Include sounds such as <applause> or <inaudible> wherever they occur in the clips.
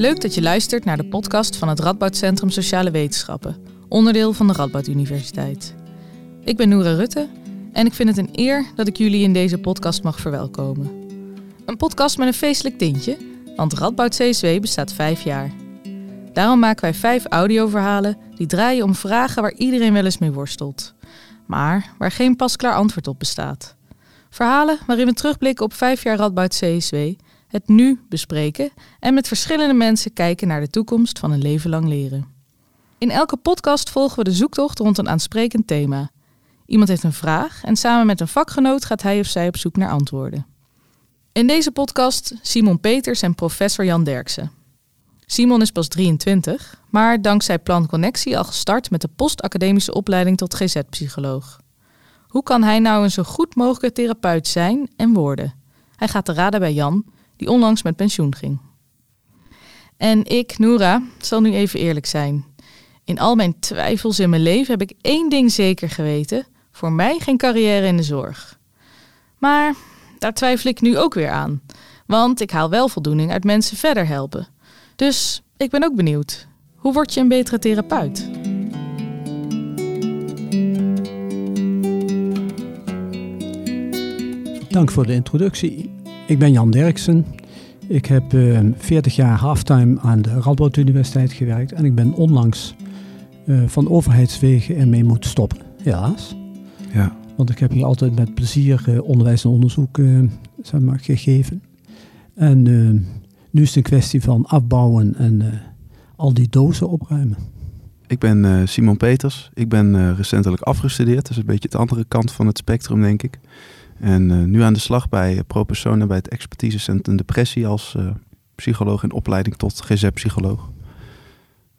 Leuk dat je luistert naar de podcast van het Radboud Centrum Sociale Wetenschappen, onderdeel van de Radboud Universiteit. Ik ben Noora Rutte en ik vind het een eer dat ik jullie in deze podcast mag verwelkomen. Een podcast met een feestelijk tintje, want Radboud CSW bestaat vijf jaar. Daarom maken wij vijf audioverhalen die draaien om vragen waar iedereen wel eens mee worstelt, maar waar geen pasklaar antwoord op bestaat. Verhalen waarin we terugblikken op vijf jaar Radboud CSW het nu bespreken en met verschillende mensen kijken naar de toekomst van een leven lang leren. In elke podcast volgen we de zoektocht rond een aansprekend thema. Iemand heeft een vraag en samen met een vakgenoot gaat hij of zij op zoek naar antwoorden. In deze podcast Simon Peters en professor Jan Derksen. Simon is pas 23, maar dankzij Plan Connectie al gestart met de postacademische opleiding tot GZ-psycholoog. Hoe kan hij nou een zo goed mogelijke therapeut zijn en worden? Hij gaat te raden bij Jan, die onlangs met pensioen ging. En ik, Noora, zal nu even eerlijk zijn. In al mijn twijfels in mijn leven heb ik één ding zeker geweten: voor mij geen carrière in de zorg. Maar daar twijfel ik nu ook weer aan, want ik haal wel voldoening uit mensen verder helpen. Dus ik ben ook benieuwd: hoe word je een betere therapeut? Dank voor de introductie. Ik ben Jan Derksen. Ik heb uh, 40 jaar halftime aan de Radboud Universiteit gewerkt en ik ben onlangs uh, van overheidswegen ermee moeten stoppen, helaas. Ja. Want ik heb hier altijd met plezier uh, onderwijs en onderzoek uh, zeg maar, gegeven. En nu is het een kwestie van afbouwen en al die dozen opruimen. Ik ben Simon Peters. Ik ben recentelijk afgestudeerd. Dat is een beetje de andere kant van het spectrum, denk ik. En uh, nu aan de slag bij ProPersona bij het expertisecentrum depressie als uh, psycholoog in opleiding tot GZ-psycholoog.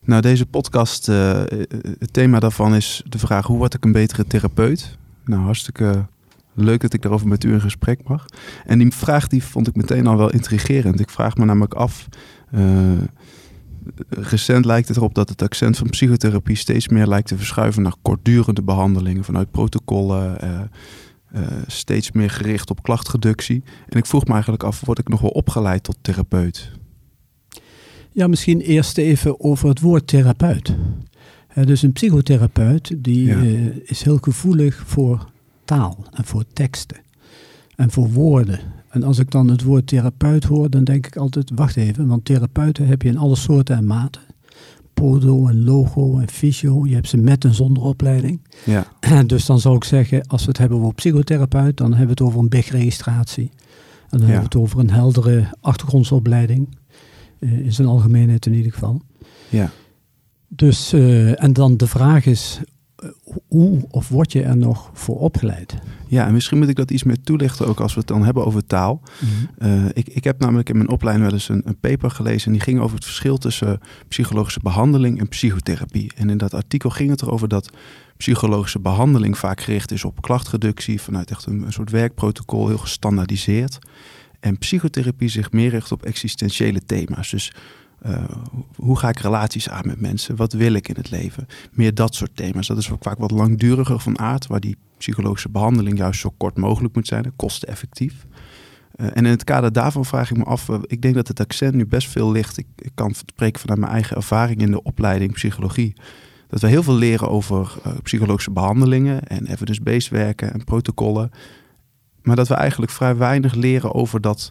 Nou, deze podcast, het thema daarvan is de vraag hoe word ik een betere therapeut? Nou, hartstikke leuk dat ik daarover met u in gesprek mag. En die vraag die vond ik meteen al wel intrigerend. Ik vraag me namelijk af, recent lijkt het erop dat het accent van psychotherapie steeds meer lijkt te verschuiven naar kortdurende behandelingen vanuit protocollen steeds meer gericht op klachtreductie. En ik vroeg me eigenlijk af, word ik nog wel opgeleid tot therapeut? Ja, misschien eerst even over het woord therapeut. Uh, dus een psychotherapeut die ja. uh, is heel gevoelig voor taal en voor teksten en voor woorden. En als ik dan het woord therapeut hoor, dan denk ik altijd, wacht even, want therapeuten heb je in alle soorten en maten podo en logo en fysio. Je hebt ze met en zonder opleiding. Ja. <clears throat> Dus dan zou ik zeggen, als we het hebben over psychotherapeut, dan hebben we het over een BIG-registratie. En dan ja. hebben we het over een heldere achtergrondsopleiding. Uh, in zijn algemeenheid in ieder geval. Ja. Dus, uh, en dan de vraag is, hoe of word je er nog voor opgeleid? Ja, en misschien moet ik dat iets meer toelichten, ook als we het dan hebben over taal. Mm-hmm. Uh, ik, ik heb namelijk in mijn opleiding wel eens een, een, paper gelezen en die ging over het verschil tussen psychologische behandeling en psychotherapie. En in dat artikel ging het erover dat psychologische behandeling vaak gericht is op klachtreductie vanuit echt een, een soort werkprotocol, heel gestandaardiseerd. En psychotherapie zich meer richt op existentiële thema's. Dus uh, hoe ga ik relaties aan met mensen? Wat wil ik in het leven? Meer dat soort thema's. Dat is vaak wat langduriger van aard, waar die psychologische behandeling juist zo kort mogelijk moet zijn, kosteneffectief. Uh, en in het kader daarvan vraag ik me af, uh, ik denk dat het accent nu best veel ligt. Ik, ik, kan spreken vanuit mijn eigen ervaring in de opleiding psychologie. Dat we heel veel leren over psychologische behandelingen en evidence-based werken en protocollen. Maar dat we eigenlijk vrij weinig leren over dat,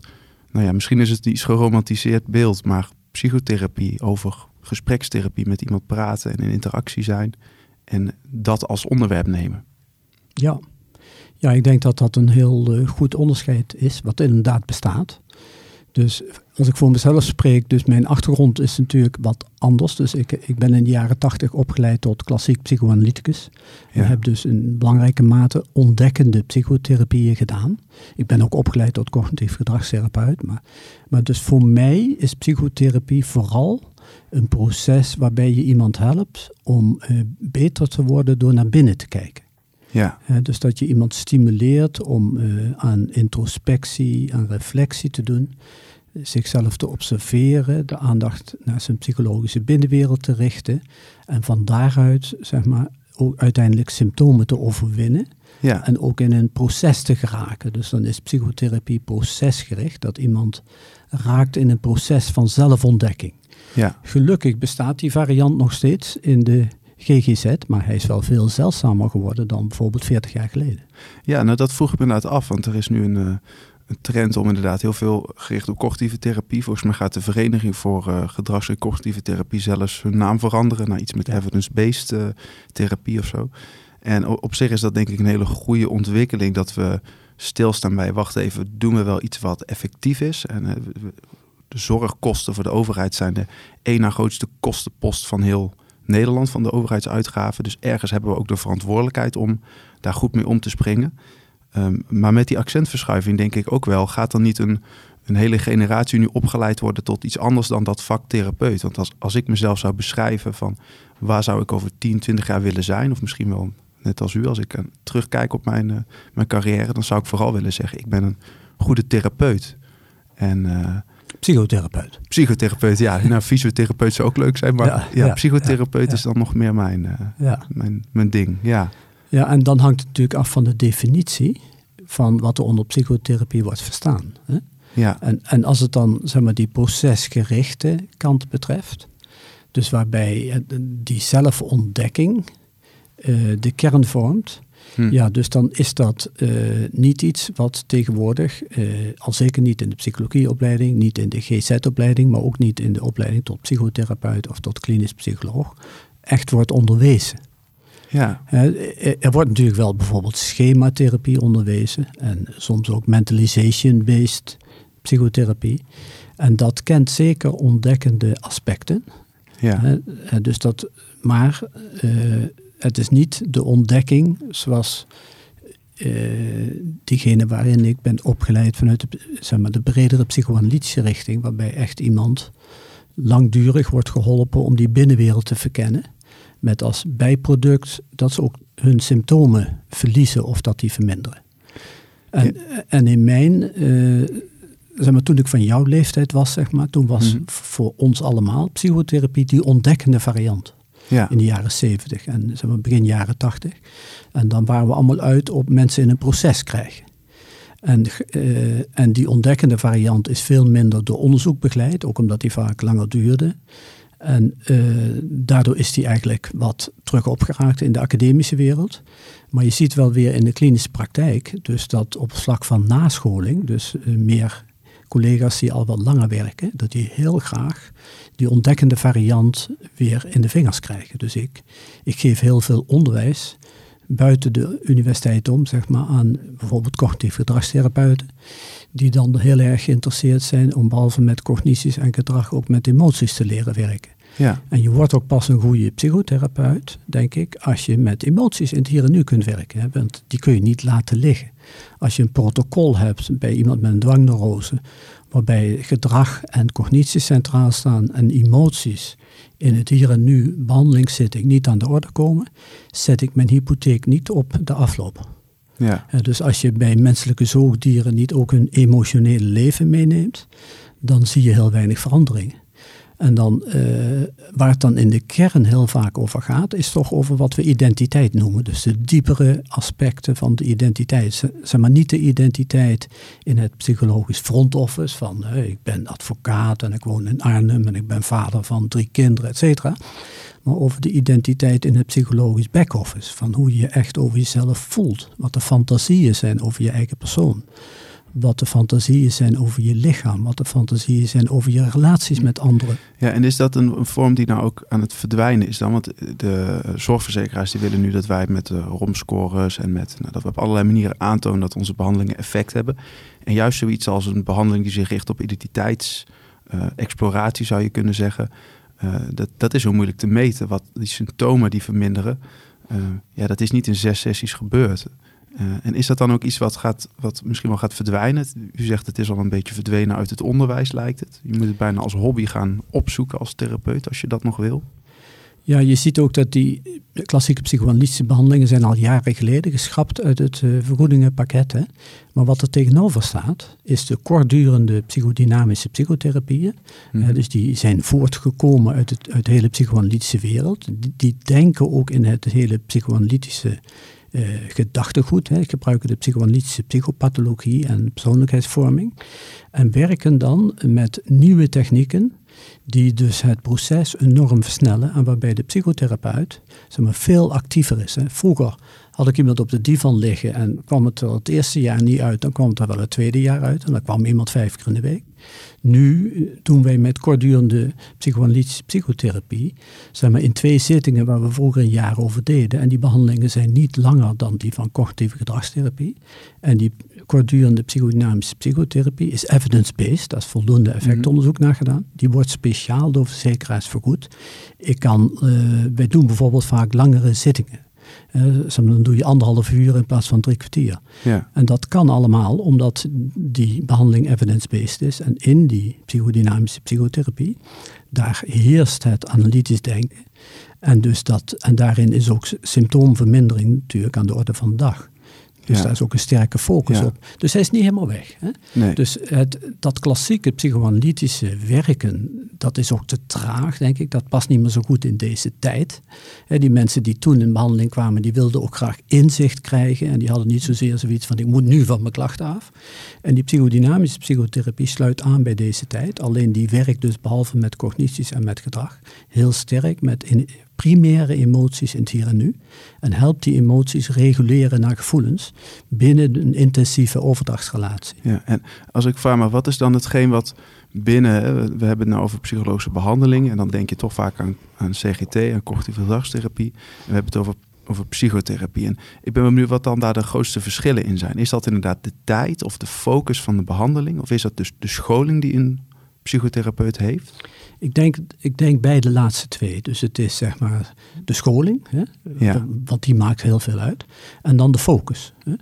nou ja, misschien is het iets geromantiseerd beeld, maar psychotherapie, over gesprekstherapie met iemand praten en in interactie zijn en dat als onderwerp nemen. Ja, ja ik denk dat dat een heel uh, goed onderscheid is, wat inderdaad bestaat. Dus als ik voor mezelf spreek, dus mijn achtergrond is natuurlijk wat anders. Dus ik, ik ben in de jaren tachtig opgeleid tot klassiek psychoanalyticus. Ja. Ik heb dus in belangrijke mate ontdekkende psychotherapieën gedaan. Ik ben ook opgeleid tot cognitief gedragstherapeut. Maar, maar dus voor mij is psychotherapie vooral een proces waarbij je iemand helpt om uh, beter te worden door naar binnen te kijken. Ja. Uh, dus dat je iemand stimuleert om uh, aan introspectie, aan reflectie te doen, zichzelf te observeren, de aandacht naar zijn psychologische binnenwereld te richten en van daaruit zeg maar ook uiteindelijk symptomen te overwinnen. Ja. En ook in een proces te geraken. Dus dan is psychotherapie procesgericht. Dat iemand raakt in een proces van zelfontdekking. ja. Gelukkig bestaat die variant nog steeds in de GGZ. Maar hij is wel veel zeldzamer geworden dan bijvoorbeeld 40 jaar geleden. Ja, nou dat vroeg ik me inderdaad af, want er is nu een, eh, een trend om inderdaad heel veel gericht op cognitieve therapie. Volgens mij gaat de Vereniging voor eh, Gedrags- en Cognitieve Therapie zelfs hun naam veranderen naar iets met Ja. evidence-based eh, therapie of zo. En op zich is dat denk ik een hele goede ontwikkeling dat we stilstaan bij, wacht even, doen we wel iets wat effectief is? En de zorgkosten voor de overheid zijn de één na grootste kostenpost van heel Nederland, van de overheidsuitgaven. Dus ergens hebben we ook de verantwoordelijkheid om daar goed mee om te springen. Ehm, maar met die accentverschuiving denk ik ook wel, gaat dan niet een, een hele generatie nu opgeleid worden tot iets anders dan dat vak therapeut? Want als, als ik mezelf zou beschrijven van waar zou ik over 10, 20 jaar willen zijn, of misschien wel net als u, als ik eh, terugkijk op mijn, eh, mijn carrière, dan zou ik vooral willen zeggen, ik ben een goede therapeut. En eh, Psychotherapeut. psychotherapeut, <laughs> ja, nou fysiotherapeut zou ook leuk zijn, maar Ja, ja, ja, psychotherapeut ja, is dan nog meer mijn, eh, mijn, mijn ding. Ja, ja, en dan hangt het natuurlijk af van de definitie van wat er onder psychotherapie wordt verstaan. Hè? ja, En, en als het dan zeg maar, die procesgerichte kant betreft, dus waarbij eh, die zelfontdekking eh, de kern vormt, Hm. ja, dus dan is dat eh, niet iets wat tegenwoordig, eh, al zeker niet in de psychologieopleiding, niet in de GZ-opleiding, maar ook niet in de opleiding tot psychotherapeut of tot klinisch psycholoog, echt wordt onderwezen. ja, Hè, Er wordt natuurlijk wel bijvoorbeeld schematherapie onderwezen en soms ook mentalization-based psychotherapie. En dat kent zeker ontdekkende aspecten. ja. Dus dat, maar eh, het is niet de ontdekking zoals eh, diegene waarin ik ben opgeleid vanuit de, zeg maar, de bredere psychoanalytische richting, waarbij echt iemand langdurig wordt geholpen om die binnenwereld te verkennen. Met als bijproduct dat ze ook hun symptomen verliezen of dat die verminderen. En, en in mijn, eh, zeg maar, toen ik van jouw leeftijd was, zeg maar, toen was Mhm. voor ons allemaal psychotherapie die ontdekkende variant in de jaren 70 en begin jaren 80. En dan waren we allemaal uit op mensen in een proces krijgen. En, eh, en die ontdekkende variant is veel minder door onderzoek begeleid, ook omdat die vaak langer duurde. En eh, daardoor is die eigenlijk wat terug opgeraakt in de academische wereld. Maar je ziet wel weer in de klinische praktijk, dus dat op vlak van nascholing, dus eh, meer collega's die al wat langer werken, dat die heel graag die ontdekkende variant weer in de vingers krijgen. Dus ik, ik geef heel veel onderwijs buiten de universiteit om, zeg maar, aan bijvoorbeeld cognitief gedragstherapeuten, die dan heel erg geïnteresseerd zijn om behalve met cognities en gedrag ook met emoties te leren werken. ja. En je wordt ook pas een goede psychotherapeut, denk ik, als je met emoties in het hier en nu kunt werken. Hè? Want die kun je niet laten liggen. Als je een protocol hebt bij iemand met een dwangneurose, waarbij gedrag en cognitie centraal staan en emoties in het hier en nu behandelingszitting niet aan de orde komen, zet ik mijn hypotheek niet op de afloop. ja. Dus als je bij menselijke zoogdieren niet ook hun emotionele leven meeneemt, dan zie je heel weinig veranderingen. En dan, eh, waar het dan in de kern heel vaak over gaat, is toch over wat we identiteit noemen. Dus de diepere aspecten van de identiteit. Zeg maar niet de identiteit in het psychologisch front office van eh, ik ben advocaat en ik woon in Arnhem en ik ben vader van drie kinderen, et cetera. Maar over de identiteit in het psychologisch back-office. Van hoe je echt over jezelf voelt. Wat de fantasieën zijn over je eigen persoon. Wat de fantasieën zijn over je lichaam. Wat de fantasieën zijn over je relaties met anderen. Ja, en is dat een, vorm die nou ook aan het verdwijnen is dan? Want de zorgverzekeraars die willen nu dat wij met de ROM-scores en met nou, dat we op allerlei manieren aantonen dat onze behandelingen effect hebben. En juist zoiets als een behandeling die zich richt op identiteitsexploratie zou je kunnen zeggen. eh, dat, dat is zo moeilijk te meten. Wat die symptomen die verminderen, eh, ja, dat is niet in zes sessies gebeurd. Eh, en is dat dan ook iets wat, gaat, wat misschien wel gaat verdwijnen? U zegt het is al een beetje verdwenen uit het onderwijs, lijkt het. Je moet het bijna als hobby gaan opzoeken als therapeut, als je dat nog wil. Ja, je ziet ook dat die klassieke psychoanalytische behandelingen zijn al jaren geleden geschrapt uit het uh, vergoedingenpakket. Hè. Maar wat er tegenover staat, is de kortdurende psychodynamische psychotherapieën. Mhm. dus die zijn voortgekomen uit, het, uit de hele psychoanalytische wereld. Die, die denken ook in het hele psychoanalytische gedachtegoed. Hè, gebruiken de psychoanalytische psychopathologie en persoonlijkheidsvorming. En werken dan met nieuwe technieken die dus het proces enorm versnellen en waarbij de psychotherapeut zeg maar, veel actiever is. Hè. Vroeger had ik iemand op de divan liggen en kwam het er het eerste jaar niet uit, dan kwam het er wel het tweede jaar uit en dan kwam iemand vijf keer in de week. Nu doen wij met kortdurende psychoanalytische psychotherapie, zeg maar in twee zittingen waar we vroeger een jaar over deden. En die behandelingen zijn niet langer dan die van cognitieve gedragstherapie. En die kortdurende psychodynamische psychotherapie is evidence-based, daar is voldoende effectonderzoek naar gedaan. Die wordt speciaal door verzekeraars vergoed. Ik kan, uh, wij doen bijvoorbeeld vaak langere zittingen. Uh, dan doe je anderhalf uur in plaats van drie kwartier. Ja. En dat kan allemaal omdat die behandeling evidence-based is. En in die psychodynamische psychotherapie, daar heerst het analytisch denken. En, dus dat, en daarin is ook symptoomvermindering natuurlijk aan de orde van de dag. Dus daar is ook een sterke focus op. Dus hij is niet helemaal weg. Hè? Dus het, dat klassieke psychoanalytische werken, dat is ook te traag, denk ik. Dat past niet meer zo goed in deze tijd. die mensen die toen in behandeling kwamen, die wilden ook graag inzicht krijgen. En die hadden niet zozeer zoiets van, ik moet nu van mijn klachten af. En die psychodynamische psychotherapie sluit aan bij deze tijd. Alleen die werkt dus behalve met cognities en met gedrag, heel sterk met in, primaire emoties in het hier en nu. En helpt die emoties reguleren naar gevoelens binnen een intensieve overdrachtsrelatie. Ja, en als ik vraag, maar wat is dan hetgeen wat binnen, we hebben het nou over psychologische behandeling en dan denk je toch vaak aan, CGT, aan cognitieve gedragstherapie. En we hebben het over, over psychotherapie. En ik ben benieuwd wat dan daar de grootste verschillen in zijn. Is dat inderdaad de tijd of de focus van de behandeling? Of is dat dus de scholing die een psychotherapeut heeft? Ik denk, ik denk bij de laatste twee. Dus het is zeg maar de scholing, hè, ja. want die maakt heel veel uit. En dan de focus. Hè.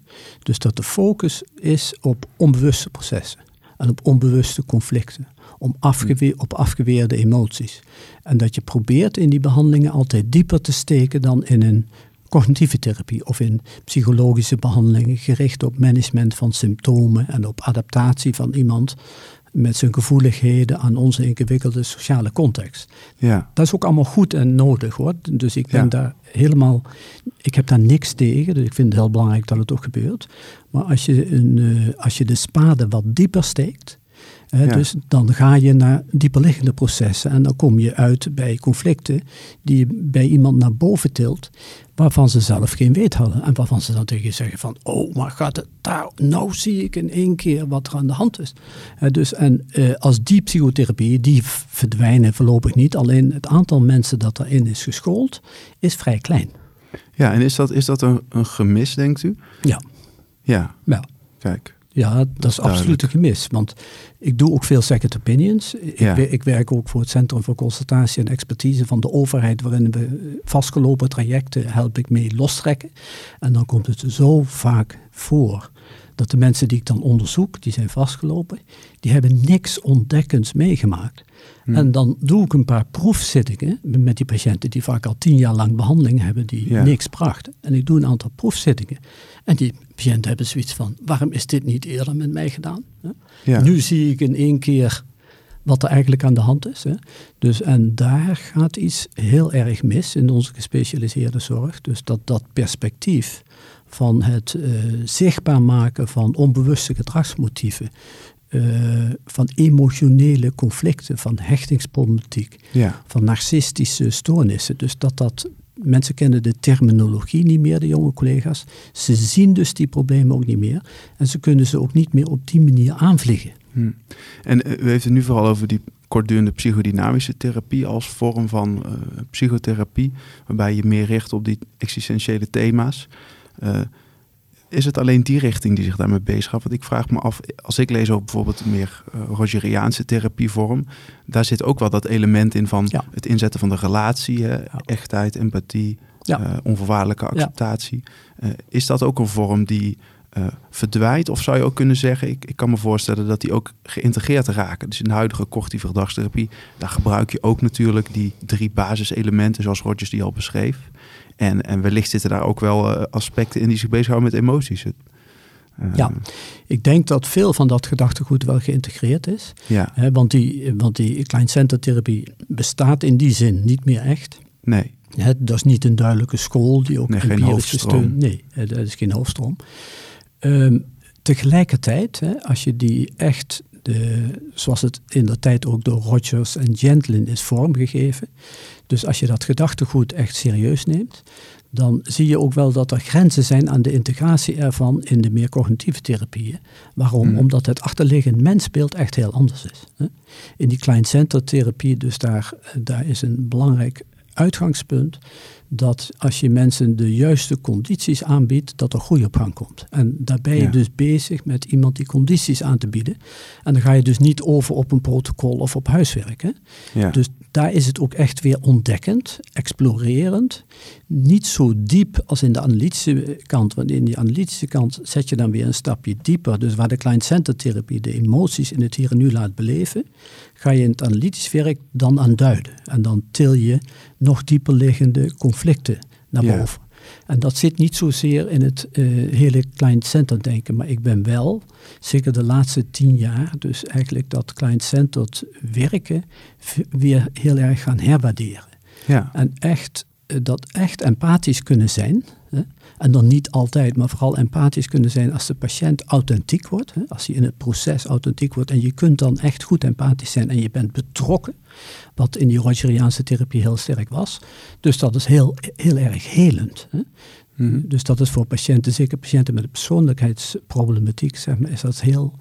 Dus dat de focus is op onbewuste processen en op onbewuste conflicten. Om afgeweer, op afgeweerde emoties. En dat je probeert in die behandelingen altijd dieper te steken dan in een cognitieve therapie of in psychologische behandelingen gericht op management van symptomen en op adaptatie van iemand met zijn gevoeligheden aan onze ingewikkelde sociale context. Ja. Dat is ook allemaal goed en nodig hoor. Dus ik ben daar helemaal, ik heb daar niks tegen. Dus ik vind het heel belangrijk dat het ook gebeurt. Maar als je, een, uh, als je de spade wat dieper steekt, dus dan ga je naar dieperliggende processen en dan kom je uit bij conflicten die je bij iemand naar boven tilt, waarvan ze zelf geen weet hadden. En waarvan ze dan tegen je zeggen van, oh, maar gaat het daar, nou zie ik in één keer wat er aan de hand is. dus en uh, als die psychotherapie, die verdwijnen voorlopig niet, alleen het aantal mensen dat erin is geschoold, is vrij klein. Ja, en is dat, is dat een, een gemis, denkt u? Ja. Ja. Ja. Kijk. Ja, dat is absoluut een gemis. Want ik doe ook veel second opinions. Ik, ik, werk ook voor het Centrum voor Consultatie en Expertise van de overheid, waarin we vastgelopen trajecten help ik mee lostrekken. En dan komt het zo vaak voor dat de mensen die ik dan onderzoek, die zijn vastgelopen, die hebben niks ontdekkends meegemaakt. Hmm. En dan doe ik een paar proefzittingen met die patiënten die vaak al tien jaar lang behandeling hebben, die niks brachten. En ik doe een aantal proefzittingen. En die patiënten hebben zoiets van, waarom is dit niet eerder met mij gedaan? Ja. Nu zie ik in één keer wat er eigenlijk aan de hand is. Hè. Dus, en daar gaat iets heel erg mis in onze gespecialiseerde zorg. Dus dat dat perspectief van het uh, zichtbaar maken van onbewuste gedragsmotieven, uh, van emotionele conflicten, van hechtingsproblematiek, ja. van narcistische stoornissen. Dus dat dat mensen kennen de terminologie niet meer, de jonge collega's. Ze zien dus die problemen ook niet meer. En ze kunnen ze ook niet meer op die manier aanvliegen. Hmm. En uh, u heeft het nu vooral over die kortdurende psychodynamische therapie als vorm van uh, psychotherapie, waarbij je meer richt op die existentiële thema's. Uh, is het alleen die richting die zich daarmee bezighoudt? Want ik vraag me af, als ik lees ook bijvoorbeeld meer uh, Rogeriaanse therapievorm, daar zit ook wel dat element in van het inzetten van de relatie, hè, echtheid, empathie, ja. uh, onvoorwaardelijke acceptatie. Uh, is dat ook een vorm die uh, verdwijnt? Of zou je ook kunnen zeggen, ik, ik kan me voorstellen dat die ook geïntegreerd raken. Dus in de huidige cognitieve gedragstherapie, daar gebruik je ook natuurlijk die drie basiselementen, zoals Rogers die al beschreef. En, en wellicht zitten daar ook wel uh, aspecten in die zich bezighouden met emoties. Uh, ja, ik denk dat veel van dat gedachtegoed wel geïntegreerd is. Ja. Hè, want die, want die kleincentertherapie bestaat in die zin niet meer echt. Nee. Hè, dat is niet een duidelijke school die ook Nee, geen empirische hoofdstroom. steun. Nee, dat is geen hoofdstroom. Ehm, tegelijkertijd, hè, als je die echt, de, zoals het in de tijd ook door Rogers en Gentlin is vormgegeven. Dus als je dat gedachtegoed echt serieus neemt, dan zie je ook wel dat er grenzen zijn aan de integratie ervan in de meer cognitieve therapieën. Waarom? Hmm. Omdat het achterliggend mensbeeld echt heel anders is. Hè. In die kleincentertherapie, dus daar, daar is een belangrijk uitgangspunt dat als je mensen de juiste condities aanbiedt, dat er groei op gang komt. En daar ben je Ja. dus bezig met iemand die condities aan te bieden. En dan ga je dus niet over op een protocol of op huiswerk. Hè? Ja. Dus daar is het ook echt weer ontdekkend, explorerend. Niet zo diep als in de analytische kant, want in die analytische kant zet je dan weer een stapje dieper. Dus waar de kleincentertherapie de emoties in het hier en nu laat beleven, ga je in het analytisch werk dan aan duiden. En dan til je nog dieper liggende conflicten naar Ja. boven. En dat zit niet zozeer in het eh, hele kleincentered denken, maar ik ben wel, zeker de laatste tien jaar, dus eigenlijk dat kleincentered werken weer heel erg gaan herwaarderen. ja. En echt, eh, dat echt empathisch kunnen zijn. Hè? En dan niet altijd, maar vooral empathisch kunnen zijn als de patiënt authentiek wordt. Hè? Als hij in het proces authentiek wordt. En je kunt dan echt goed empathisch zijn en je bent betrokken. Wat in die Rogeriaanse therapie heel sterk was. Dus dat is heel, heel erg helend. Hè? Mhm. Dus dat is voor patiënten, zeker patiënten met een persoonlijkheidsproblematiek, zeg maar, is dat heel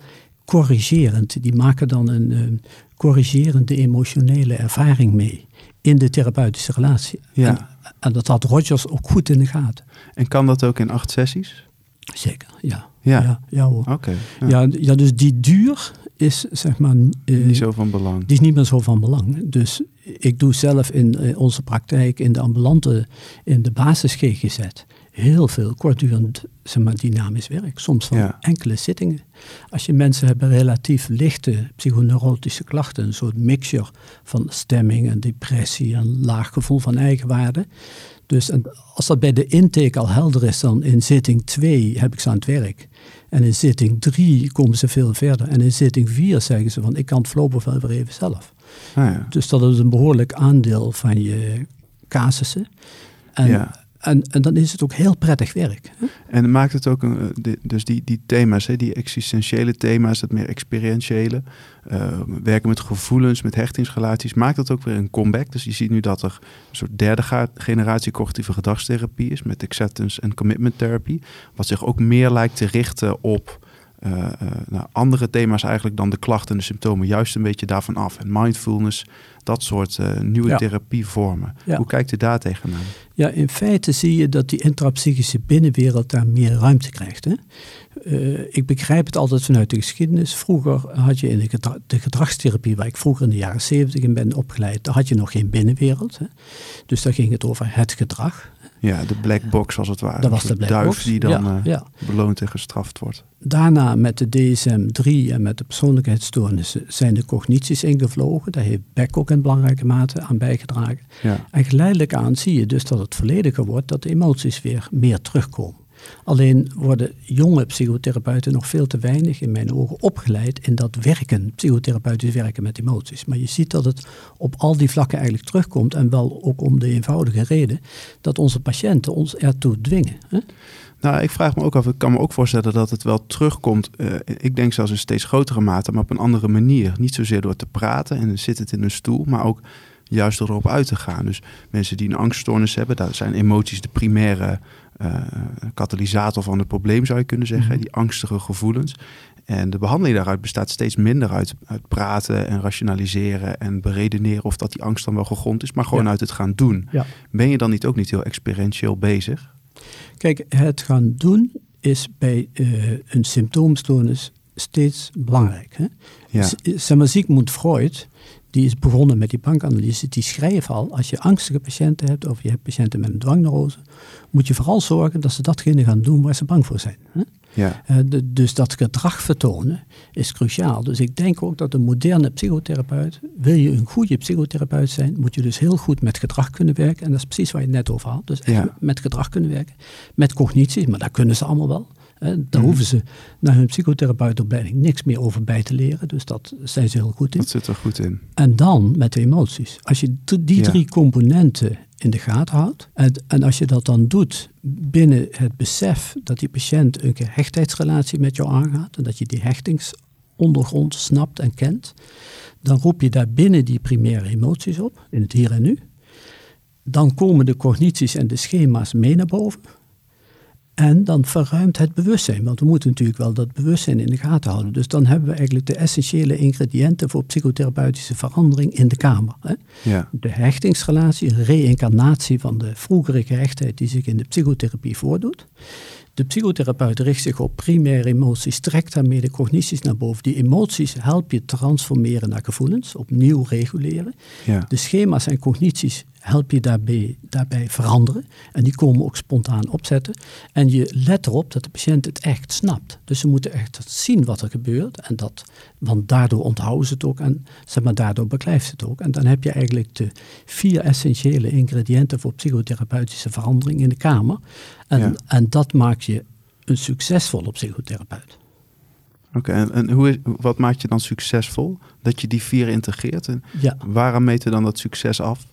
corrigerend. Die maken dan een eh, corrigerende emotionele ervaring mee in de therapeutische relatie. Ja. En, en dat had Rogers ook goed in de gaten. En kan dat ook in acht sessies? Zeker, ja. Ja. ja, ja, hoor. Oké. ja. Ja, ja, dus die duur is zeg maar. eh, Niet zo van belang. die is niet meer zo van belang. Dus ik doe zelf in eh, onze praktijk, in de ambulante, in de basis GGZ, heel veel kortdurend zeg maar, dynamisch werk. Soms van Ja. enkele zittingen. Als je mensen hebben relatief lichte psychoneurotische klachten, een soort mixture van stemming en depressie en laag gevoel van eigenwaarde. Dus en als dat bij de intake al helder is, dan in zitting 2 heb ik ze aan het werk. En in zitting 3 komen ze veel verder. En in zitting 4 zeggen ze van ik kan het voorlopig wel weer even zelf. Ah, ja. Dus dat is een behoorlijk aandeel van je casussen. En, Ja. En, en dan is het ook heel prettig werk. En maakt het ook, een, eh, dus die, die thema's, die existentiële thema's, dat meer experientiële, eh, werken met gevoelens, met hechtingsrelaties, maakt dat ook weer een comeback. Dus je ziet nu dat er een soort derde generatie cognitieve gedragstherapie is, met acceptance en commitment therapy, wat zich ook meer lijkt te richten op nou, andere thema's eigenlijk dan de klachten en de symptomen, juist een beetje daarvan af. En mindfulness, dat soort eh, nieuwe Ja. therapievormen. Ja. Hoe kijkt u daar tegenaan? Ja, in feite zie je dat die intrapsychische binnenwereld daar meer ruimte krijgt. Hè? Eh, ik begrijp het altijd vanuit de geschiedenis. Vroeger had je in de, gedra- de gedragstherapie, waar ik vroeger in de jaren zeventig in ben opgeleid, daar had je nog geen binnenwereld. Hè? Dus daar ging het over het gedrag. Ja, de black box als het ware. Dat was de black duif box. die dan ja, eh, ja. beloond en gestraft wordt. Daarna met de DSM-3 en met de persoonlijkheidsstoornissen zijn de cognities ingevlogen. Daar heeft Beck ook in belangrijke mate aan bijgedragen. Ja. En geleidelijk aan zie je dus dat het vollediger wordt, dat de emoties weer meer terugkomen. Alleen worden jonge psychotherapeuten nog veel te weinig in mijn ogen opgeleid in dat werken, psychotherapeutisch werken met emoties. Maar je ziet dat het op al die vlakken eigenlijk terugkomt en wel ook om de eenvoudige reden dat onze patiënten ons ertoe dwingen. Hè? Nou, ik vraag me ook af, ik kan me ook voorstellen dat het wel terugkomt. eh, ik denk zelfs in steeds grotere mate, maar op een andere manier. Niet zozeer door te praten en dan zit het in een stoel, maar ook juist door erop uit te gaan. Dus mensen die een angststoornis hebben, daar zijn emoties de primaire eh, katalysator van het probleem, zou je kunnen zeggen. Mhm. Die angstige gevoelens. En de behandeling daaruit bestaat steeds minder uit, uit praten en rationaliseren en beredeneren of dat die angst dan wel gegrond is, maar gewoon Ja. uit het gaan doen. Ja. Ben je dan niet ook niet heel experientieel bezig? Kijk, het gaan doen is bij eh, een symptoomstoornis steeds belangrijk. Hè? Ja. Zeg maar, Sigmund Freud, die is begonnen met die bankanalyse, die schreef al, als je angstige patiënten hebt of je hebt patiënten met een dwangneurose, moet je vooral zorgen dat ze datgene gaan doen waar ze bang voor zijn. Hè? Ja. Uh, de, dus dat gedrag vertonen is cruciaal. Dus ik denk ook dat een moderne psychotherapeut, wil je een goede psychotherapeut zijn, moet je dus heel goed met gedrag kunnen werken. En dat is precies waar je het net over had. Dus met gedrag kunnen werken. Met cognitie, maar daar kunnen ze allemaal wel. Daar mhm. hoeven ze naar hun psychotherapeutopleiding niks meer over bij te leren. Dus dat zijn ze heel goed in. Dat zit er goed in. En dan met de emoties. Als je die drie componenten in de gaten houdt. En, en, als je dat dan doet binnen het besef dat die patiënt een gehechtheidsrelatie met jou aangaat en dat je die hechtingsondergrond snapt en kent, dan roep je daar binnen die primaire emoties op, in het hier en nu. Dan komen de cognities en de schema's mee naar boven. En dan verruimt het bewustzijn, want we moeten natuurlijk wel dat bewustzijn in de gaten houden. Dus dan hebben we eigenlijk de essentiële ingrediënten voor psychotherapeutische verandering in de kamer. Hè? Ja. De hechtingsrelatie, een reïncarnatie van de vroegere gehechtheid die zich in de psychotherapie voordoet. De psychotherapeut richt zich op primaire emoties, trekt daarmee de cognities naar boven. Die emoties help je transformeren naar gevoelens, opnieuw reguleren. Ja. De schema's en cognities help je daarbij, daarbij veranderen. En die komen ook spontaan opzetten. En je let erop dat de patiënt het echt snapt. Dus ze moeten echt zien wat er gebeurt. En dat, want daardoor onthouden ze het ook en zeg maar, daardoor beklijft ze het ook. En dan heb je eigenlijk de vier essentiële ingrediënten voor psychotherapeutische verandering in de kamer. En, en dat maakt je een succesvolle psychotherapeut. Oké, en, en hoe wat maakt je dan succesvol? Dat je die vier integreert? En ja. Waaraan meten dan dat succes af?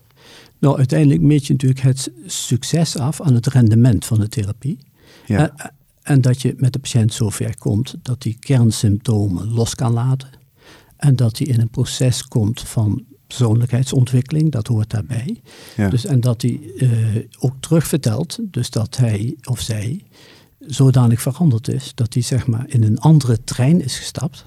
Nou, uiteindelijk meet je natuurlijk het succes af aan het rendement van de therapie. Ja. En, en dat je met de patiënt zover komt dat hij kernsymptomen los kan laten. En dat hij in een proces komt van persoonlijkheidsontwikkeling, dat hoort daarbij. Ja. Dus, en dat hij uh, ook terugvertelt, dus dat hij of zij zodanig veranderd is, dat hij zeg maar in een andere trein is gestapt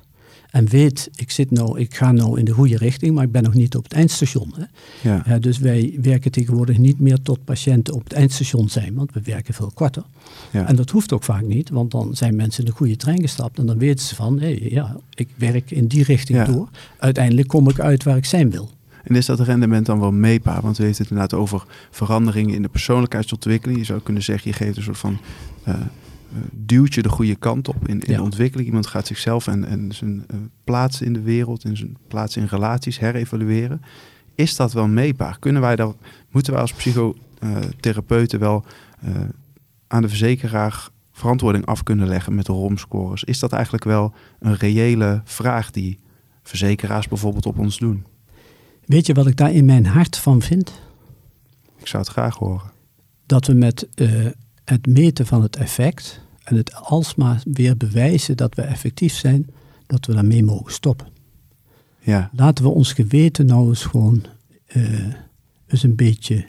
en weet, ik, zit nou, ik ga nou in de goede richting, maar ik ben nog niet op het eindstation. Hè. Ja. dus wij werken tegenwoordig niet meer tot patiënten op het eindstation zijn, want we werken veel korter. Ja. En dat hoeft ook vaak niet, want dan zijn mensen in de goede trein gestapt en dan weten ze van, hé, hey, ja, ik werk in die richting ja. door. Uiteindelijk kom ik uit waar ik zijn wil. En is dat rendement dan wel meetbaar? Want we hebben het inderdaad over veranderingen in de persoonlijkheidsontwikkeling. Je zou kunnen zeggen, je geeft een soort van uh, duwt je de goede kant op in, in Ja. ontwikkeling. Iemand gaat zichzelf en, en zijn uh, plaats in de wereld, en zijn plaats in relaties herevalueren. Is dat wel meetbaar? Kunnen wij dat, moeten wij als psychotherapeuten wel uh, aan de verzekeraar verantwoording af kunnen leggen met de ROM-scores? Is dat eigenlijk wel een reële vraag die verzekeraars bijvoorbeeld op ons doen? Weet je wat ik daar in mijn hart van vind? Ik zou het graag horen. Dat we met uh, het meten van het effect en het alsmaar weer bewijzen dat we effectief zijn, dat we daarmee mogen stoppen. Ja. Laten we ons geweten nou eens gewoon uh, eens een beetje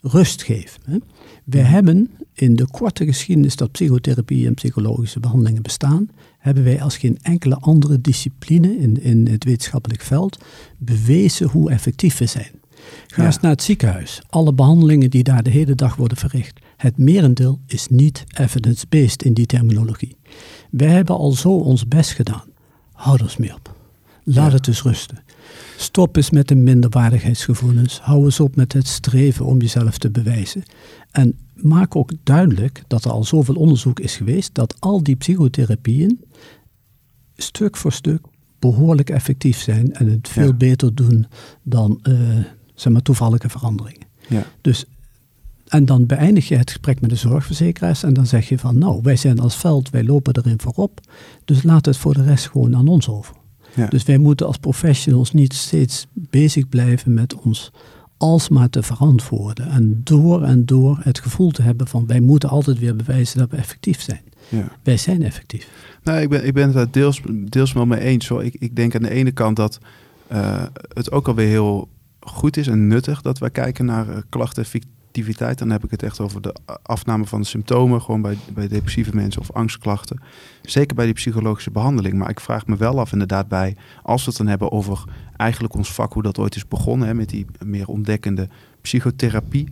rust geven. Hè? We Ja. hebben in de korte geschiedenis dat psychotherapie en psychologische behandelingen bestaan, hebben wij als geen enkele andere discipline in, in het wetenschappelijk veld bewezen hoe effectief we zijn. Ga Ja. eens naar het ziekenhuis. Alle behandelingen die daar de hele dag worden verricht. Het merendeel is niet evidence-based in die terminologie. Wij hebben al zo ons best gedaan. Houd ons mee op. Laat Ja. het dus rusten. Stop eens met de minderwaardigheidsgevoelens. Hou eens op met het streven om jezelf te bewijzen. En maak ook duidelijk dat er al zoveel onderzoek is geweest dat al die psychotherapieën stuk voor stuk behoorlijk effectief zijn en het veel Ja. beter doen dan eh, zeg maar, toevallige veranderingen. Ja. Dus, en dan beëindig je het gesprek met de zorgverzekeraars en dan zeg je van nou, wij zijn als veld, wij lopen erin voorop, dus laat het voor de rest gewoon aan ons over. Ja. Dus wij moeten als professionals niet steeds bezig blijven met ons alsmaar te verantwoorden en door en door het gevoel te hebben van wij moeten altijd weer bewijzen dat we effectief zijn. ja. Wij zijn effectief. Nou, ik ben, ik ben het daar deels, deels wel mee eens. Hoor. Ik, ik denk aan de ene kant dat uh, het ook alweer heel goed is en nuttig dat wij kijken naar uh, klachteneffectiviteit. Dan heb ik het echt over de afname van de symptomen, gewoon bij, bij depressieve mensen of angstklachten. Zeker bij die psychologische behandeling. Maar ik vraag me wel af inderdaad bij, als we het dan hebben over eigenlijk ons vak, hoe dat ooit is begonnen, hè, met die meer ontdekkende psychotherapie.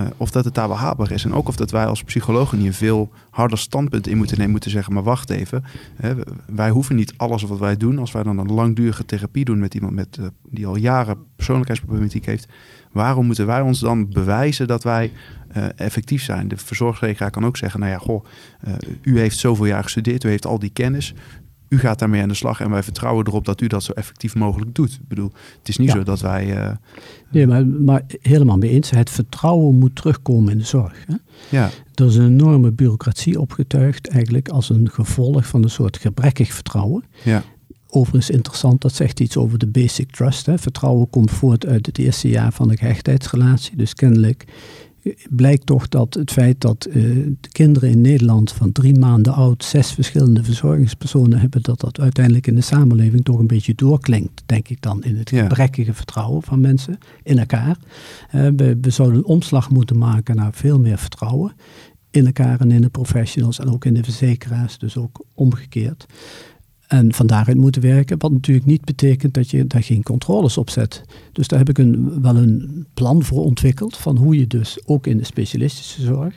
Uh, of dat het daar wel haalbaar is. En ook of dat wij als psychologen een veel harder standpunt in moeten nemen. Moeten zeggen, maar wacht even. Hè, wij hoeven niet alles wat wij doen. Als wij dan een langdurige therapie doen met iemand met, uh, die al jaren persoonlijkheidsproblematiek heeft. Waarom moeten wij ons dan bewijzen dat wij uh, effectief zijn? De verzorgingsverzekeraar kan ook zeggen, nou ja, goh, u heeft zoveel jaar gestudeerd. U heeft al die kennis u gaat daarmee aan de slag en wij vertrouwen erop dat u dat zo effectief mogelijk doet. Ik bedoel, het is niet zo dat wij. Uh, nee, maar, maar, helemaal mee eens. Het vertrouwen moet terugkomen in de zorg. Hè? Ja. Er is een enorme bureaucratie opgetuigd, eigenlijk als een gevolg van een soort gebrekkig vertrouwen. Ja. Overigens interessant, dat zegt iets over de basic trust. Hè. Vertrouwen komt voort uit het eerste jaar van de gehechtheidsrelatie. Dus kennelijk blijkt toch dat het feit dat uh, de kinderen in Nederland van drie maanden oud zes verschillende verzorgingspersonen hebben, dat dat uiteindelijk in de samenleving toch een beetje doorklinkt, denk ik dan, in het gebrekkige vertrouwen van mensen in elkaar. Uh, we, we zouden een omslag moeten maken naar veel meer vertrouwen in elkaar en in de professionals en ook in de verzekeraars, dus ook omgekeerd. En van daaruit moeten werken, wat natuurlijk niet betekent dat je daar geen controles op zet. Dus daar heb ik een, wel een plan voor ontwikkeld van hoe je dus ook in de specialistische zorg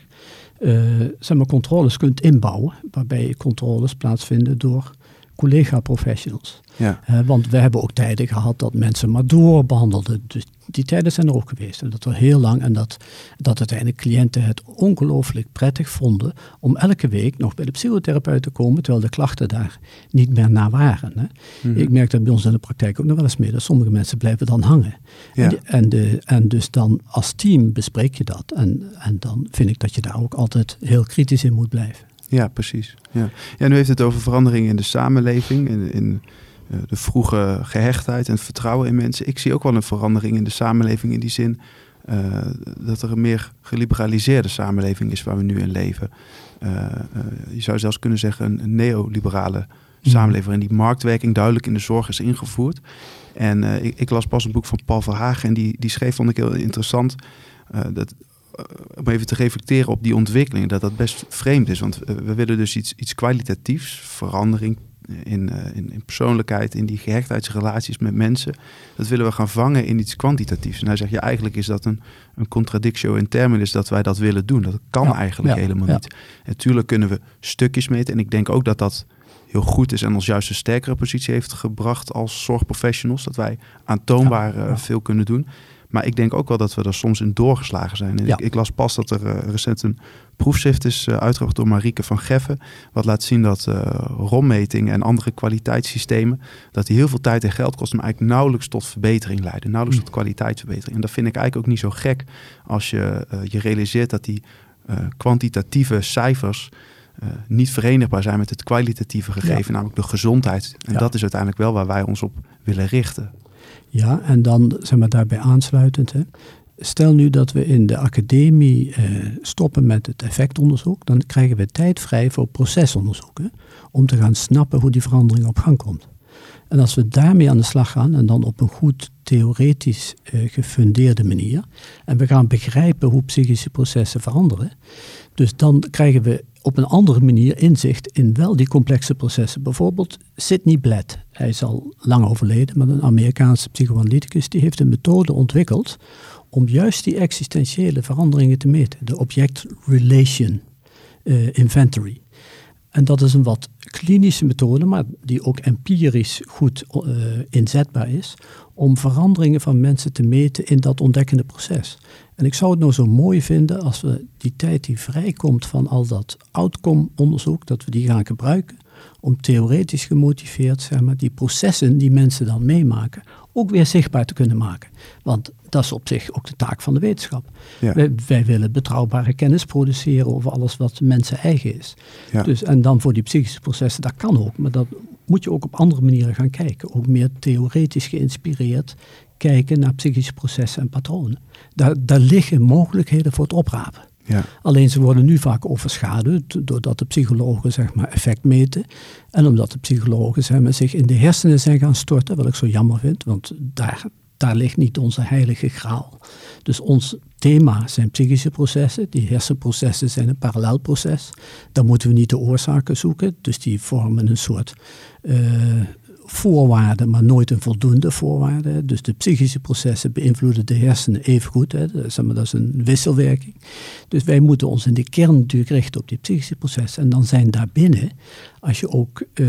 uh, controles kunt inbouwen, waarbij controles plaatsvinden door collega-professionals. Ja. Uh, want we hebben ook tijden gehad dat mensen maar doorbehandelden. Dus die tijden zijn er ook geweest. En dat er heel lang en dat, dat uiteindelijk cliënten het ongelooflijk prettig vonden om elke week nog bij de psychotherapeut te komen, terwijl de klachten daar niet meer naar waren. Hè. Mhm. Ik merk dat bij ons in de praktijk ook nog wel eens meer, dat sommige mensen blijven dan hangen. Ja. En, en, de, en dus dan als team bespreek je dat. En, en dan vind ik dat je daar ook altijd heel kritisch in moet blijven. Ja, precies. Ja. ja, nu heeft het over veranderingen in de samenleving, in, in uh, de vroege gehechtheid en vertrouwen in mensen. Ik zie ook wel een verandering in de samenleving in die zin uh, dat er een meer geliberaliseerde samenleving is waar we nu in leven. Uh, je zou zelfs kunnen zeggen een, neoliberale mm. samenleving waarin die marktwerking duidelijk in de zorg is ingevoerd. En ik, ik, las pas een boek van Paul Verhagen en die, die schreef, vond ik heel interessant, dat om even te reflecteren op die ontwikkeling, dat dat best vreemd is. Want we willen dus iets, iets kwalitatiefs, verandering in, uh, in, in, persoonlijkheid, in die gehechtheidsrelaties met mensen. Dat willen we gaan vangen in iets kwantitatiefs. En hij zegt, ja, eigenlijk is dat een, een contradictio in terminis dat wij dat willen doen. Dat kan ja, eigenlijk ja, helemaal ja. niet. Natuurlijk kunnen we stukjes meten. En ik denk ook dat dat heel goed is en ons juist een sterkere positie heeft gebracht als zorgprofessionals. Dat wij aantoonbaar uh, veel kunnen doen. Maar ik denk ook wel dat we er soms in doorgeslagen zijn. En ja. ik, ik, las pas dat er uh, recent een proefschrift is uh, uitgebracht door Marieke van Geffen. Wat laat zien dat uh, rommetingen en andere kwaliteitssystemen... dat die heel veel tijd en geld kosten... maar eigenlijk nauwelijks tot verbetering leiden. Nauwelijks tot kwaliteitsverbetering. En dat vind ik eigenlijk ook niet zo gek... als je je realiseert dat die kwantitatieve cijfers... niet verenigbaar zijn met het kwalitatieve gegeven, ja. namelijk de gezondheid. En ja. dat is uiteindelijk wel waar wij ons op willen richten. Ja, en dan zeg maar daarbij aansluitend. Hè. Stel nu dat we in de academie eh, stoppen met het effectonderzoek, dan krijgen we tijd vrij voor procesonderzoek. Hè, om te gaan snappen hoe die verandering op gang komt. En als we daarmee aan de slag gaan, en dan op een goed theoretisch eh, gefundeerde manier, en we gaan begrijpen hoe psychische processen veranderen, dus dan krijgen we op een andere manier inzicht in wel die complexe processen. Bijvoorbeeld Sidney Blatt, hij is al lang overleden, maar een Amerikaanse psychoanalyticus, die heeft een methode ontwikkeld om juist die existentiële veranderingen te meten. De Object Relation uh, Inventory. En dat is een wat klinische methode, maar die ook empirisch goed uh, inzetbaar is, om veranderingen van mensen te meten in dat ontdekkende proces. En ik zou het nou zo mooi vinden als we die tijd die vrijkomt van al dat outcome-onderzoek, dat we die gaan gebruiken om theoretisch gemotiveerd, zeg maar, die processen die mensen dan meemaken, ook weer zichtbaar te kunnen maken. Want dat is op zich ook de taak van de wetenschap. Ja. Wij, wij, willen betrouwbare kennis produceren over alles wat mensen eigen is. Ja. Dus, en dan voor die psychische processen, dat kan ook, maar dat moet je ook op andere manieren gaan kijken. Ook meer theoretisch geïnspireerd kijken naar psychische processen en patronen. Daar, daar liggen mogelijkheden voor het oprapen. Ja. Alleen ze worden nu vaak overschaduwd doordat de psychologen zeg maar, effect meten. En omdat de psychologen zeg maar, zich in de hersenen zijn gaan storten, wat ik zo jammer vind, want daar, daar ligt niet onze heilige graal. Dus ons thema zijn psychische processen. Die hersenprocessen zijn een parallelproces. Daar moeten we niet de oorzaken zoeken. Dus die vormen een soort uh, voorwaarde, maar nooit een voldoende voorwaarde. Dus de psychische processen beïnvloeden de hersenen even goed. Hè. Dat is een wisselwerking. Dus wij moeten ons in de kern natuurlijk richten op die psychische processen. En dan zijn daarbinnen, als je ook uh,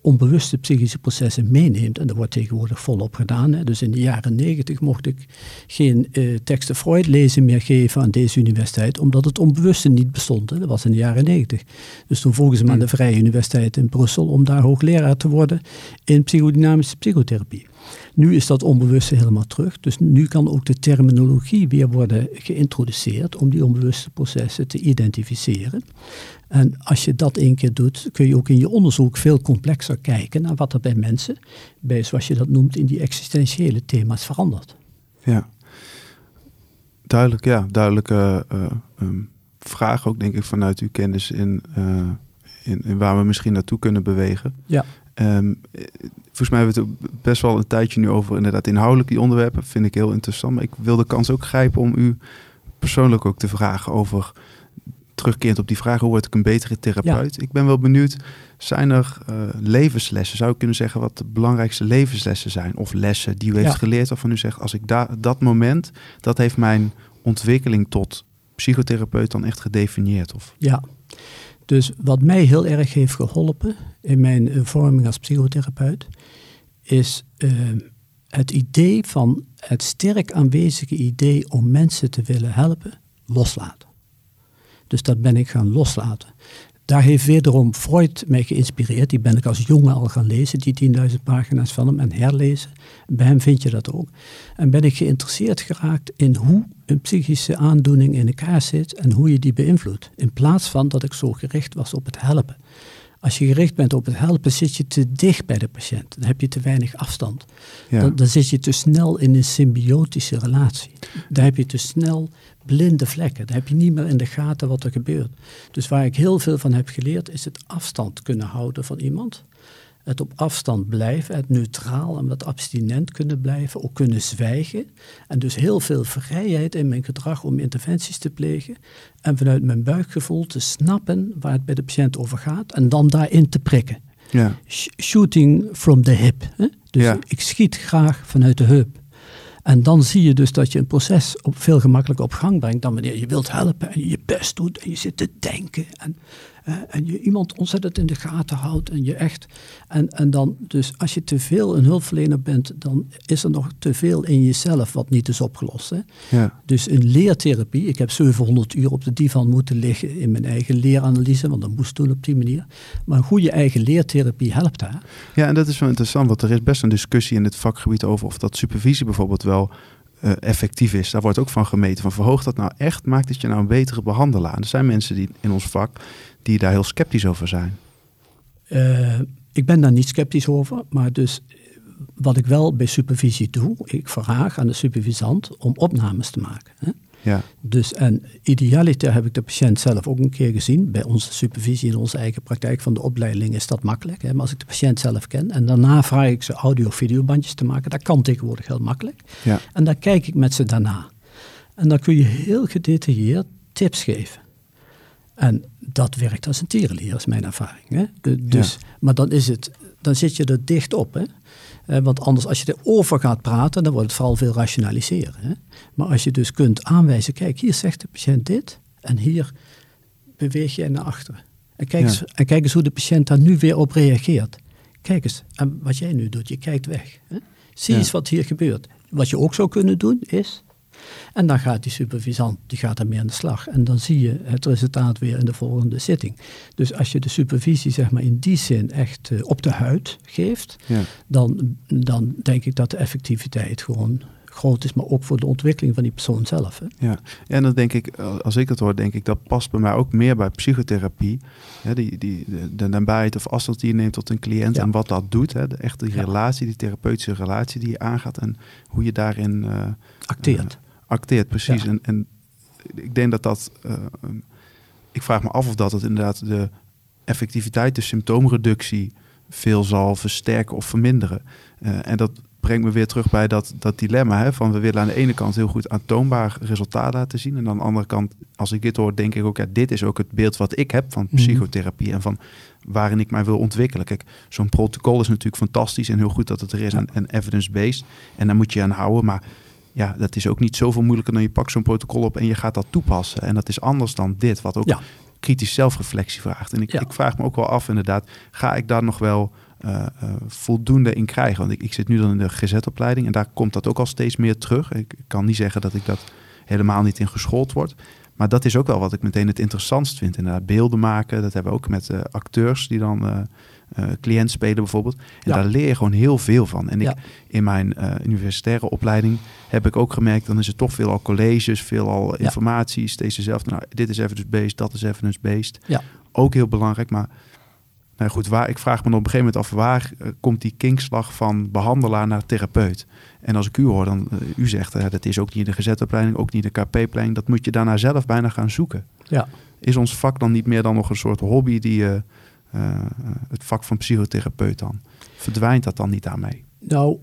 onbewuste psychische processen meeneemt, en dat wordt tegenwoordig volop gedaan. Hè. Dus in de jaren negentig mocht ik geen uh, teksten Freud lezen meer geven aan deze universiteit, omdat het onbewuste niet bestond. Hè. Dat was in de jaren negentig. Dus toen vroegen ze me aan de Vrije Universiteit in Brussel om daar hoogleraar te worden in psychodynamische psychotherapie. Nu is dat onbewuste helemaal terug. Dus nu kan ook de terminologie weer worden geïntroduceerd om die onbewuste processen te identificeren. En als je dat één keer doet, kun je ook in je onderzoek veel complexer kijken naar wat er bij mensen, bij zoals je dat noemt, in die existentiële thema's verandert. Ja, duidelijk, ja, duidelijke uh, um, vraag ook denk ik vanuit uw kennis in, uh, in, in, waar we misschien naartoe kunnen bewegen. Ja. Um, volgens mij hebben we het best wel een tijdje nu over inderdaad inhoudelijk die onderwerpen. Vind ik heel interessant. Maar ik wil de kans ook grijpen om u persoonlijk ook te vragen over terugkerend op die vraag, hoe word ik een betere therapeut? Ik ben wel benieuwd, zijn er uh, levenslessen? Zou ik kunnen zeggen wat de belangrijkste levenslessen zijn? Of lessen die u heeft geleerd waarvan u zegt, als ik dat moment, dat heeft mijn ontwikkeling tot psychotherapeut dan echt gedefinieerd? Of? Ja, dus wat mij heel erg heeft geholpen in mijn vorming als psychotherapeut, is uh, het idee van het sterk aanwezige idee om mensen te willen helpen, loslaten. Dus dat ben ik gaan loslaten. Daar heeft wederom Freud mij geïnspireerd. Die ben ik als jongen al gaan lezen, die 10.000 pagina's van hem, en herlezen. Bij hem vind je dat ook. En ben ik geïnteresseerd geraakt in hoe een psychische aandoening in elkaar zit en hoe je die beïnvloedt. In plaats van dat ik zo gericht was op het helpen. Als je gericht bent op het helpen, zit je te dicht bij de patiënt. Dan heb je te weinig afstand. Dan, dan, zit je te snel in een symbiotische relatie. Dan heb je te snel blinde vlekken. Dan heb je niet meer in de gaten wat er gebeurt. Dus waar ik heel veel van heb geleerd, is het afstand kunnen houden van iemand. Het op afstand blijven, het neutraal en wat abstinent kunnen blijven, ook kunnen zwijgen. En dus heel veel vrijheid in mijn gedrag om interventies te plegen. En vanuit mijn buikgevoel te snappen waar het bij de patiënt over gaat en dan daarin te prikken. Ja. shooting from the hip. Hè? Dus ik schiet graag vanuit de heup. En dan zie je dus dat je een proces op veel gemakkelijker op gang brengt dan wanneer je wilt helpen en je je best doet en je zit te denken en, en je iemand ontzettend in de gaten houdt en je echt. En, en dan, dus als je te veel een hulpverlener bent, dan is er nog te veel in jezelf wat niet is opgelost. Hè? Ja. Dus in leertherapie, ik heb 700 uur op de divan moeten liggen in mijn eigen leeranalyse, want dat moest toen op die manier. Maar een goede eigen leertherapie helpt daar. Ja, en dat is wel interessant, want er is best een discussie in het vakgebied over of dat supervisie bijvoorbeeld wel uh, effectief is. Daar wordt ook van gemeten. Van verhoogt dat nou echt? Maakt het je nou een betere behandelaar? Er zijn mensen die in ons vak die daar heel sceptisch over zijn. Uh, ik ben daar niet sceptisch over, maar dus wat ik wel bij supervisie doe, ik vraag aan de supervisant om opnames te maken. Hè? Ja. Dus en idealiter heb ik de patiënt zelf ook een keer gezien. Bij onze supervisie in onze eigen praktijk van de opleiding is dat makkelijk. Hè? Maar als ik de patiënt zelf ken en daarna vraag ik ze audio-videobandjes te maken, dat kan tegenwoordig heel makkelijk. Ja. En dan kijk ik met ze daarna. En dan kun je heel gedetailleerd tips geven. En dat werkt als een tierenlier, is mijn ervaring. Hè? Dus, ja. Maar dan, is het, dan zit je er dicht op. Hè? want anders, als je erover gaat praten, dan wordt het vooral veel rationaliseren. Hè? Maar als je dus kunt aanwijzen, kijk, hier zegt de patiënt dit en hier beweeg je naar achteren. En kijk, eens, en kijk eens hoe de patiënt daar nu weer op reageert. Kijk eens, en wat jij nu doet, je kijkt weg. Hè? Zie eens wat hier gebeurt. Wat je ook zou kunnen doen is, en dan gaat die supervisant, die gaat ermee aan de slag. En dan zie je het resultaat weer in de volgende zitting. Dus als je de supervisie zeg maar in die zin echt uh, op de huid geeft, ja. dan, dan denk ik dat de effectiviteit gewoon groot is, maar ook voor de ontwikkeling van die persoon zelf. Hè? Ja, en dan denk ik, als ik het hoor, denk ik dat past bij mij ook meer bij psychotherapie. Die, die, de, de nabijheid of afstand die je neemt tot een cliënt ja. en wat dat doet. Hè, de, echt die ja. relatie, die therapeutische relatie die je aangaat en hoe je daarin uh, acteert. Acteert, precies. En, en ik denk dat dat, uh, ik vraag me af of dat het inderdaad de effectiviteit, de symptoomreductie veel zal versterken of verminderen. en dat brengt me weer terug bij dat, dat dilemma. Hè, van we willen aan de ene kant heel goed aantoonbaar resultaat laten zien. En aan de andere kant, als ik dit hoor, denk ik ook, ja, dit is ook het beeld wat ik heb van Mhm. psychotherapie. En van waarin ik mij wil ontwikkelen. Kijk, zo'n protocol is natuurlijk fantastisch en heel goed dat het er is. En, en evidence-based. En daar moet je aan houden. Maar ja, dat is ook niet zoveel moeilijker dan je pakt zo'n protocol op en je gaat dat toepassen. En dat is anders dan dit, wat ook Ja. kritisch zelfreflectie vraagt. En ik, Ja. ik vraag me ook wel af, inderdaad, ga ik daar nog wel eh, eh, voldoende in krijgen? Want ik, ik zit nu dan in de GZ-opleiding en daar komt dat ook al steeds meer terug. Ik, ik kan niet zeggen dat ik dat helemaal niet in geschoold word. Maar dat is ook wel wat ik meteen het interessantst vind. Inderdaad, beelden maken. Dat hebben we ook met eh, acteurs die dan cliënt spelen bijvoorbeeld. En Ja. daar leer je gewoon heel veel van. En ik, Ja. in mijn eh, universitaire opleiding heb ik ook gemerkt... dan is het toch veel al colleges, veel al Ja. informatie. Steeds dezelfde. Nou, dit is evidence-based, dat is evidence-based. Ja. Ook heel belangrijk, maar... Nou goed, waar, ik vraag me op een gegeven moment af... waar eh, komt die kinkslag van behandelaar naar therapeut? En als ik u hoor, dan... u zegt, dat is ook niet de gezette opleiding... ook niet de KP-opleiding. Dat moet je daarna zelf bijna gaan zoeken. Ja. Is ons vak dan niet meer dan nog een soort hobby... die eh, het vak van psychotherapeut dan? Verdwijnt dat dan niet daarmee? Nou,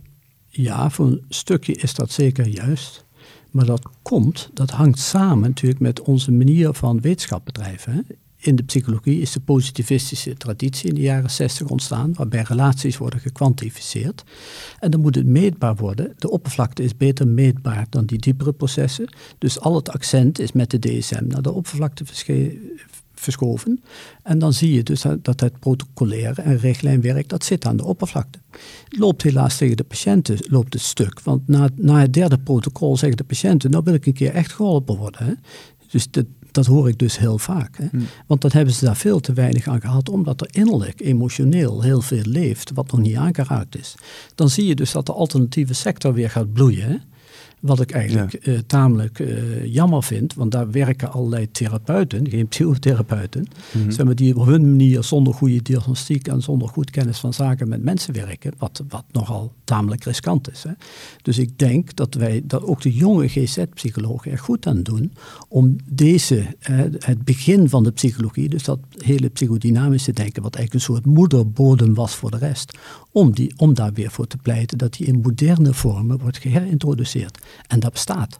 ja, voor een stukje is dat zeker juist. Maar dat komt, dat hangt samen natuurlijk met onze manier van wetenschap bedrijven. In de psychologie is de positivistische traditie in de jaren 60 ontstaan, waarbij relaties worden gekwantificeerd. En dan moet het meetbaar worden. De oppervlakte is beter meetbaar dan die diepere processen. Dus al het accent is met de DSM naar de oppervlakte verschoven. En dan zie je dus dat- dat het protocolaire en richtlijnwerk, dat zit aan de oppervlakte. Het loopt helaas tegen de patiënten loopt het stuk. Want na, na het derde protocol zeggen de patiënten, nou wil ik een keer echt geholpen worden. Hè? Dus dat, dat hoor ik dus heel vaak. Hè? Hmm. Want dan hebben ze daar veel te weinig aan gehad, omdat er innerlijk, emotioneel heel veel leeft, wat nog niet aangeraakt is. Dan zie je dus dat de alternatieve sector weer gaat bloeien. Hè? Wat ik eigenlijk eh, tamelijk eh, jammer vind, want daar werken allerlei therapeuten, geen psychotherapeuten, Mhm. zeg maar, die op hun manier zonder goede diagnostiek en zonder goed kennis van zaken met mensen werken, wat, wat nogal tamelijk riskant is. Hè. Dus ik denk dat wij, dat ook de jonge GZ-psychologen er goed aan doen om deze, eh, het begin van de psychologie, dus dat hele psychodynamische denken, wat eigenlijk een soort moederbodem was voor de rest, om, die, om daar weer voor te pleiten dat die in moderne vormen wordt geherintroduceerd. En dat bestaat.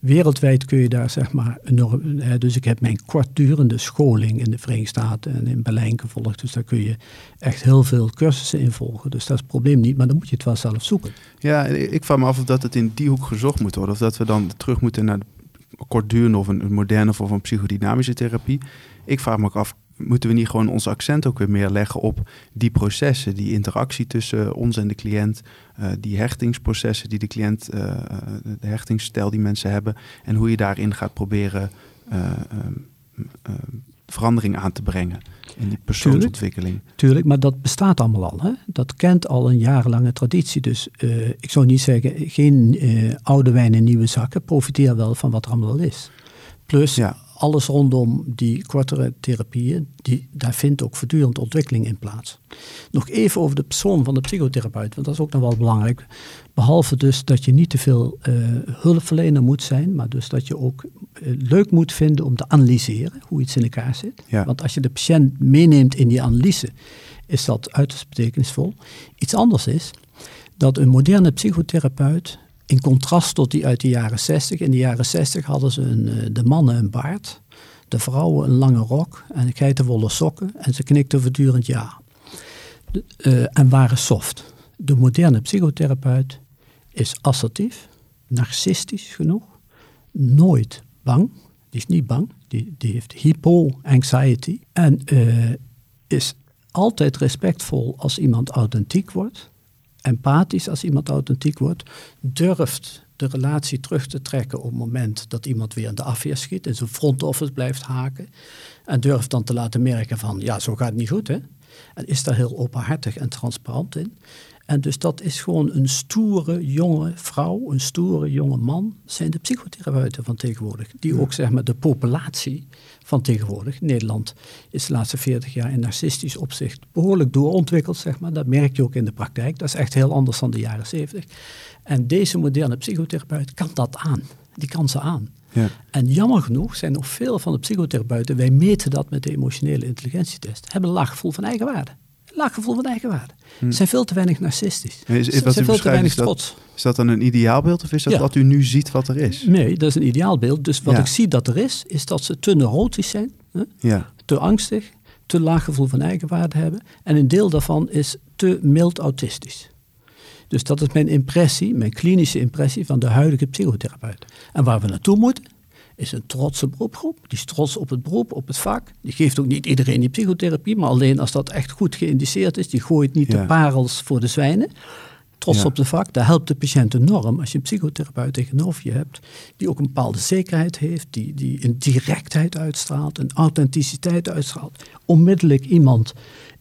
Wereldwijd kun je daar zeg maar enorm. Dus ik heb mijn kortdurende scholing in de Verenigde Staten en in Berlijn gevolgd. Dus daar kun je echt heel veel cursussen in volgen. Dus dat is het probleem niet, maar dan moet je het wel zelf zoeken. Ja, ik vraag me af of dat het in die hoek gezocht moet worden. Of dat we dan terug moeten naar de kortdurende of een, een moderne vorm van psychodynamische therapie. Ik vraag me ook af, moeten we niet gewoon ons accent ook weer meer leggen op die processen, die interactie tussen ons en de cliënt, eh, die hechtingsprocessen die de cliënt, eh, eh, de hechtingsstijl die mensen hebben en hoe je daarin gaat proberen verandering aan te brengen in die persoonsontwikkeling. Tuurlijk, maar dat bestaat allemaal al. Hè? Dat kent al een jarenlange traditie. Dus ik zou niet zeggen, geen oude wijn in nieuwe zakken. Profiteer wel van wat er allemaal al is. Plus, Ja. Alles rondom die kortere therapieën, die, daar vindt ook voortdurend ontwikkeling in plaats. Nog even over de persoon van de psychotherapeut, want dat is ook nog wel belangrijk. Behalve dus dat je niet te veel eh, hulpverlener moet zijn, maar dus dat je ook eh, leuk moet vinden om te analyseren hoe iets in elkaar zit. Ja. Want als je de patiënt meeneemt in die analyse, is dat uiterst betekenisvol. Iets anders is dat een moderne psychotherapeut, in contrast tot die uit de jaren 60, in de jaren 60 hadden ze een, eh, de mannen een baard, de vrouwen een lange rok en geitenwolle sokken en ze knikten voortdurend ja. Eh, en waren soft. De moderne psychotherapeut is assertief, narcistisch genoeg, nooit bang. Die is niet bang, die, die heeft hypo-anxiety en eh, is altijd respectvol als iemand authentiek wordt, empathisch als iemand authentiek wordt, durft de relatie terug te trekken op het moment dat iemand weer in de afweer schiet, in zijn front office blijft haken en durft dan te laten merken van ja, zo gaat het niet goed hè. En is daar heel openhartig en transparant in. En dus dat is gewoon een stoere jonge vrouw, een stoere jonge man, zijn de psychotherapeuten van tegenwoordig. Die ook zeg maar de populatie van tegenwoordig. Nederland is de laatste 40 jaar in narcistisch opzicht behoorlijk doorontwikkeld, zeg maar. Dat merk je ook in de praktijk. Dat is echt heel anders dan de jaren 70. En deze moderne psychotherapeut kan dat aan. Die kan ze aan. Ja. En jammer genoeg zijn nog veel van de psychotherapeuten, wij meten dat met de emotionele intelligentietest, hebben een laag gevoel van eigenwaarde. Laag gevoel van eigenwaarde. Ze zijn veel te weinig narcistisch. Is, is, zijn veel te weinig beschrijft, is dat, trots. is dat dan een ideaalbeeld of is dat Ja. wat u nu ziet wat er is? Nee, dat is een ideaalbeeld. Dus wat Ja. ik zie dat er is, is dat ze te neurotisch zijn, hè? Ja, te angstig, te laag gevoel van eigenwaarde hebben. En een deel daarvan is te mild autistisch. Dus dat is mijn impressie, mijn klinische impressie van de huidige psychotherapeut. En waar we naartoe moeten, is een trotse beroepgroep. Die is trots op het beroep, op het vak. Die geeft ook niet iedereen die psychotherapie, maar alleen als dat echt goed geïndiceerd is. Die gooit niet Ja. de parels voor de zwijnen. Trots Ja. op het vak, daar helpt de patiënt enorm als je een psychotherapeut tegenover je hebt, die ook een bepaalde zekerheid heeft, die, die een directheid uitstraalt, een authenticiteit uitstraalt. Onmiddellijk iemand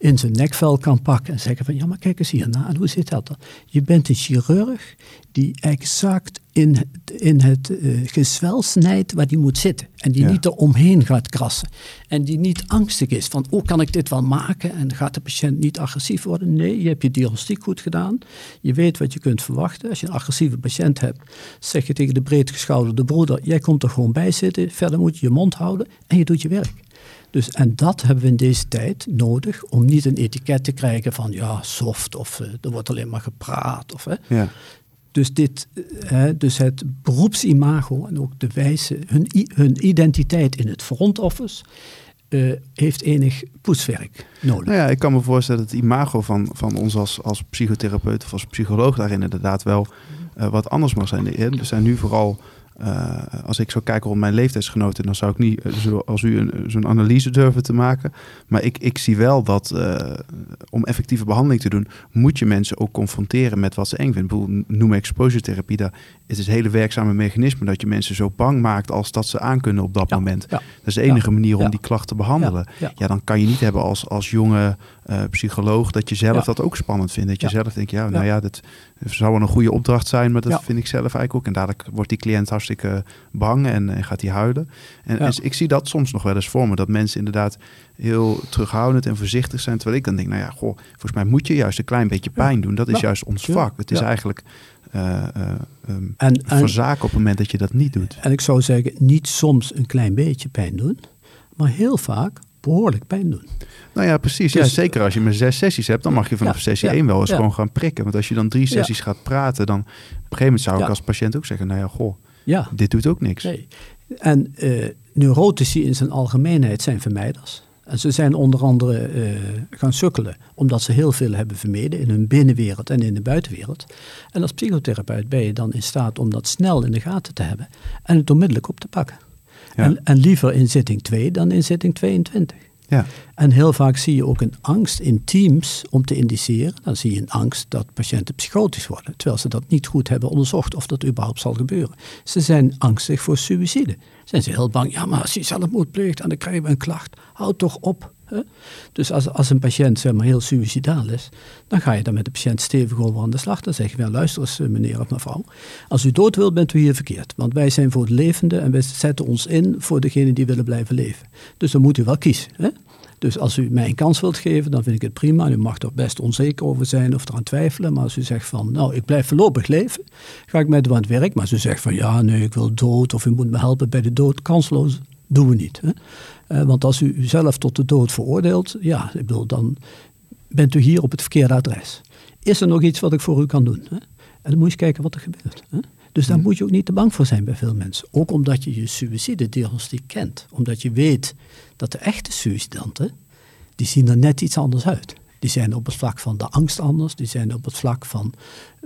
in zijn nekvel kan pakken en zeggen van ja, maar kijk eens hierna en hoe zit dat dan? Je bent een chirurg die exact in het, in het eh, gezwel snijdt waar die moet zitten. En die Ja. niet eromheen gaat krassen. En die niet angstig is van, oh, kan ik dit wel maken? En gaat de patiënt niet agressief worden? Nee, je hebt je diagnostiek goed gedaan. Je weet wat je kunt verwachten. Als je een agressieve patiënt hebt, zeg je tegen de breedgeschouderde broeder, jij komt er gewoon bij zitten. Verder moet je je mond houden en je doet je werk. Dus, en dat hebben we in deze tijd nodig om niet een etiket te krijgen van ja, soft of eh, er wordt alleen maar gepraat. Of, hè. ja. Dus, dit, eh, hè, dus het beroepsimago en ook de wijze, hun, hun identiteit in het front office, eh, heeft enig poetswerk nodig. Nou ja, ik kan me voorstellen dat het imago van, van ons als, als psychotherapeut of als psycholoog daarin inderdaad wel wat anders mag zijn. Er zijn nu vooral, eh, als ik zo kijk rond mijn leeftijdsgenoten, dan zou ik niet eh, zoals u een- zo'n analyse durven te maken. Maar ik, ik zie wel dat eh, om effectieve behandeling te doen, moet je mensen ook confronteren met wat ze eng vinden. Ik bedoel, noem exposure therapie, daar is het hele werkzame mechanisme dat je mensen zo bang maakt als dat ze aan kunnen op dat Ja, moment. ja. Dat is de enige Ja, manier om die klacht te behandelen. Ja, dan kan je niet hebben als, als jonge eh, psycholoog dat je zelf Ja. dat ook spannend vindt. Dat je Ja. zelf denkt, ja, nou Ja. dat zou wel een goede opdracht zijn, maar dat vind ik zelf eigenlijk ook. En dadelijk wordt die cliënt hartstikke bang en, en gaat hij huilen. En, en ik zie dat soms nog wel eens voor me, dat mensen inderdaad heel terughoudend en voorzichtig zijn. Terwijl ik dan denk, nou ja, goh, volgens mij moet je juist een klein beetje pijn doen. Dat is juist ons vak. Het is eigenlijk En, en, verzaken op het moment dat je dat niet doet. en ik zou zeggen, niet soms een klein beetje pijn doen, maar heel vaak behoorlijk pijn doen. Nou ja, precies. Ja, Dus- zeker als je maar zes sessies hebt, dan mag je vanaf Ja, sessie ja, 1 wel eens gewoon gaan prikken. Want als je dan drie sessies gaat praten, dan op een gegeven moment zou ik als patiënt ook zeggen, nou ja, goh, Ja, dit doet ook niks. nee. En eh, neurotici in zijn algemeenheid zijn vermijders. En ze zijn onder andere eh, gaan sukkelen omdat ze heel veel hebben vermeden in hun binnenwereld en in de buitenwereld. En als psychotherapeut ben je dan in staat om dat snel in de gaten te hebben en het onmiddellijk op te pakken. Ja. En, en liever in zitting 2 dan in zitting 22. Ja, En heel vaak zie je ook een angst in teams om te indiceren. Dan zie je een angst dat patiënten psychotisch worden, terwijl ze dat niet goed hebben onderzocht of dat überhaupt zal gebeuren. Ze zijn angstig voor suïcide. Zijn ze heel bang, ja maar als je zelfmoord pleegt en dan krijgen we een klacht, houd toch op. Dus als, als een patiënt zeg maar, heel suïcidaal is, dan ga je daar met de patiënt stevig over aan de slag. Dan zeg je, wel, luister eens eh, meneer of mevrouw, als u dood wilt bent u hier verkeerd. Want wij zijn voor het levende en wij zetten ons in voor degene die willen blijven leven. Dus dan moet u wel kiezen. Hè? Dus als u mij een kans wilt geven, dan vind ik het prima. U mag er best onzeker over zijn of eraan twijfelen. Maar als u zegt van, nou, ik blijf voorlopig leven, ga ik met u aan het werk. Maar als u zegt van, ja, nee, ik wil dood of u moet me helpen bij de dood, kansloos, doen we niet. Hè? Eh, want als u uzelf tot de dood veroordeelt, ja, ik bedoel, dan bent u hier op het verkeerde adres. Is er nog iets wat ik voor u kan doen? Hè? En dan moet je eens kijken wat er gebeurt. Hè? Dus daar moet je ook niet te bang voor zijn bij veel mensen. Ook omdat je je suïcidediagnostiek kent. Omdat je weet dat de echte suïcidanten, die zien er net iets anders uit. Die zijn op het vlak van de angst anders. Die zijn op het vlak van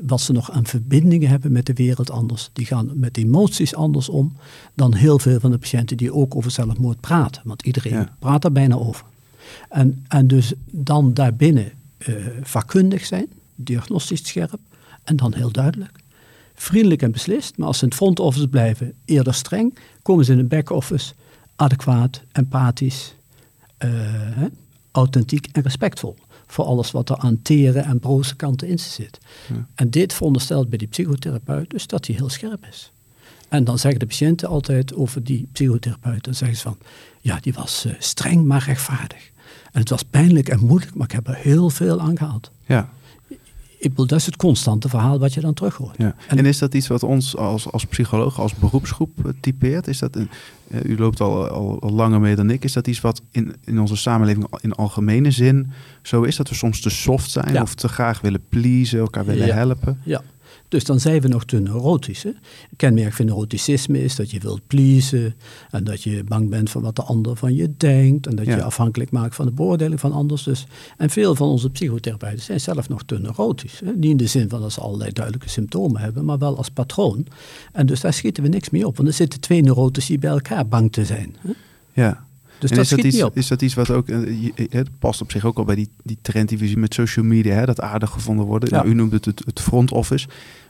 wat ze nog aan verbindingen hebben met de wereld anders. Die gaan met emoties anders om dan heel veel van de patiënten die ook over zelfmoord praten. Want iedereen Ja. praat daar bijna over. En, en dus dan daarbinnen eh vakkundig zijn, diagnostisch scherp en dan heel duidelijk. Vriendelijk en beslist, maar als ze in het front office blijven, eerder streng, komen ze in een back office adequaat, empathisch, eh, authentiek en respectvol. Voor alles wat er aan tere en broze kanten in zit. Ja. En dit veronderstelt bij die psychotherapeut dus dat hij heel scherp is. En dan zeggen de patiënten altijd over die psychotherapeut, dan zeggen ze van, ja, die was eh, streng maar rechtvaardig. En het was pijnlijk en moeilijk, maar ik heb er heel veel aan gehad. ja. Ik bedoel, dat is het constante verhaal wat je dan terug hoort. Ja. En, is dat iets wat ons als, als psycholoog, als beroepsgroep eh, typeert? Is dat een, uh, u loopt al, al, al, langer mee dan ik. Is dat iets wat in, in onze samenleving in algemene zin zo is? Dat we soms te soft zijn of te graag willen pleasen, elkaar willen ja. helpen? Ja, dus dan zijn we nog te neurotisch. Hè? Kenmerk van neuroticisme is dat je wilt pleasen en dat je bang bent voor wat de ander van je denkt en dat je afhankelijk maakt van de beoordeling van anders. Dus, en veel van onze psychotherapeuten zijn zelf nog te neurotisch. Hè? Niet in de zin van dat ze allerlei duidelijke symptomen hebben, maar wel als patroon. En dus daar schieten we niks mee op, want er zitten twee neurotici bij elkaar bang te zijn. Hè? Ja. Dus dat is, dat iets, is dat iets wat ook, het past op zich ook al bij die, die trend die we zien met social media, hè, dat aardig gevonden worden. Ja. Nou, u noemt het, het, het front office.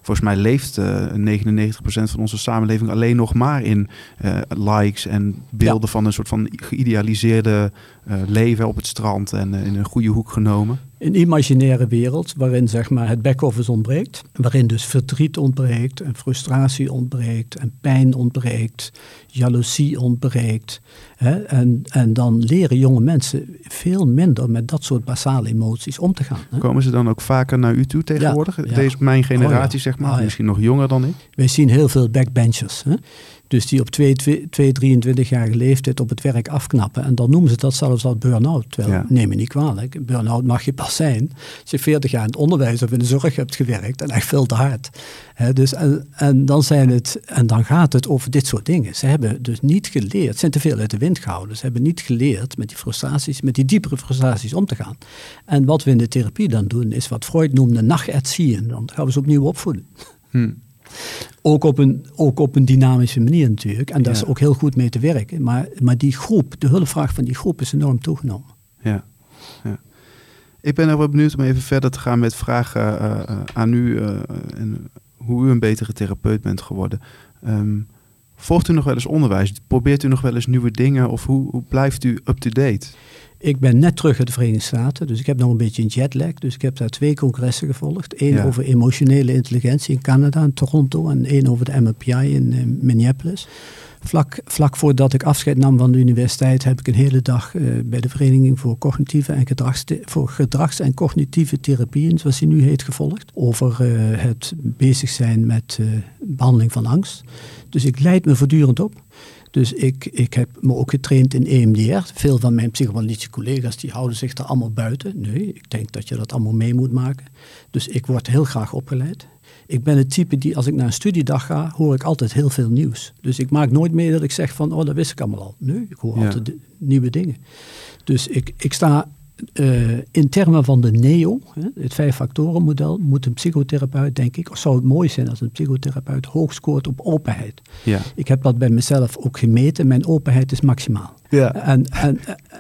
Volgens mij leeft uh, 99% van onze samenleving alleen nog maar in uh, likes en beelden ja. van een soort van geïdealiseerde uh, leven op het strand en in een goede hoek genomen. Een imaginaire wereld waarin zeg maar, het back-office ontbreekt. Waarin dus verdriet ontbreekt en frustratie ontbreekt en pijn ontbreekt, jaloezie ontbreekt. Hè? En, en dan leren jonge mensen veel minder met dat soort basale emoties om te gaan. Hè? Komen ze dan ook vaker naar u toe tegenwoordig? Ja, ja. Deze, mijn generatie oh ja. zeg maar, misschien nog jonger dan ik? Wij zien heel veel backbenchers. Hè? Dus die op 2, 23-jarige leeftijd op het werk afknappen. En dan noemen ze dat zelfs al burn-out. Terwijl, ja. neem me niet kwalijk, burn-out mag je pas zijn als je 40 jaar in het onderwijs of in de zorg hebt gewerkt. En echt veel te hard. He, dus, en, en, dan zijn het, en dan gaat het over dit soort dingen. Ze hebben dus niet geleerd, ze zijn te veel uit de wind gehouden. Ze hebben niet geleerd met die frustraties, met die diepere frustraties om te gaan. En wat we in de therapie dan doen, is wat Freud noemde nachterziehen. Dan gaan we ze opnieuw opvoeden. Hmm. Ook op, een, ook op een dynamische manier natuurlijk. En daar ja. is ook heel goed mee te werken. Maar, maar die groep, de hulpvraag van die groep is enorm toegenomen. Ja, ja. Ik ben er wel benieuwd om even verder te gaan met vragen uh, uh, aan u. Uh, en hoe u een betere therapeut bent geworden. Um, volgt u nog wel eens onderwijs? Probeert u nog wel eens nieuwe dingen? Of hoe, hoe blijft u up-to-date? Ik ben net terug uit de Verenigde Staten, dus ik heb nog een beetje een jetlag. Dus ik heb daar twee congressen gevolgd. Eén ja. over emotionele intelligentie in Canada, in Toronto. En één over de MMPI in uh, Minneapolis. Vlak, vlak voordat ik afscheid nam van de universiteit heb ik een hele dag uh, bij de Vereniging voor Cognitieve en Gedrags, voor Gedrags- en Cognitieve Therapieën, zoals die nu heet, gevolgd. Over uh, het bezig zijn met behandeling van angst. Dus ik leid me voortdurend op. Dus ik, ik heb me ook getraind in EMDR. Veel van mijn psychoanalytische collega's die houden zich er allemaal buiten. Nee, ik denk dat je dat allemaal mee moet maken. Dus ik word heel graag opgeleid. Ik ben het type die als ik naar een studiedag ga, hoor ik altijd heel veel nieuws. Dus ik maak nooit meer dat ik zeg van, oh dat wist ik allemaal al. Nee, ik hoor ja. altijd nieuwe dingen. Dus ik, ik sta uh, in termen van de NEO, het vijf-factoren-model, moet een psychotherapeut, denk ik, of zou het mooi zijn als een psychotherapeut hoog scoort op openheid. Ja. Ik heb dat bij mezelf ook gemeten, mijn openheid is maximaal. Ja. En, en,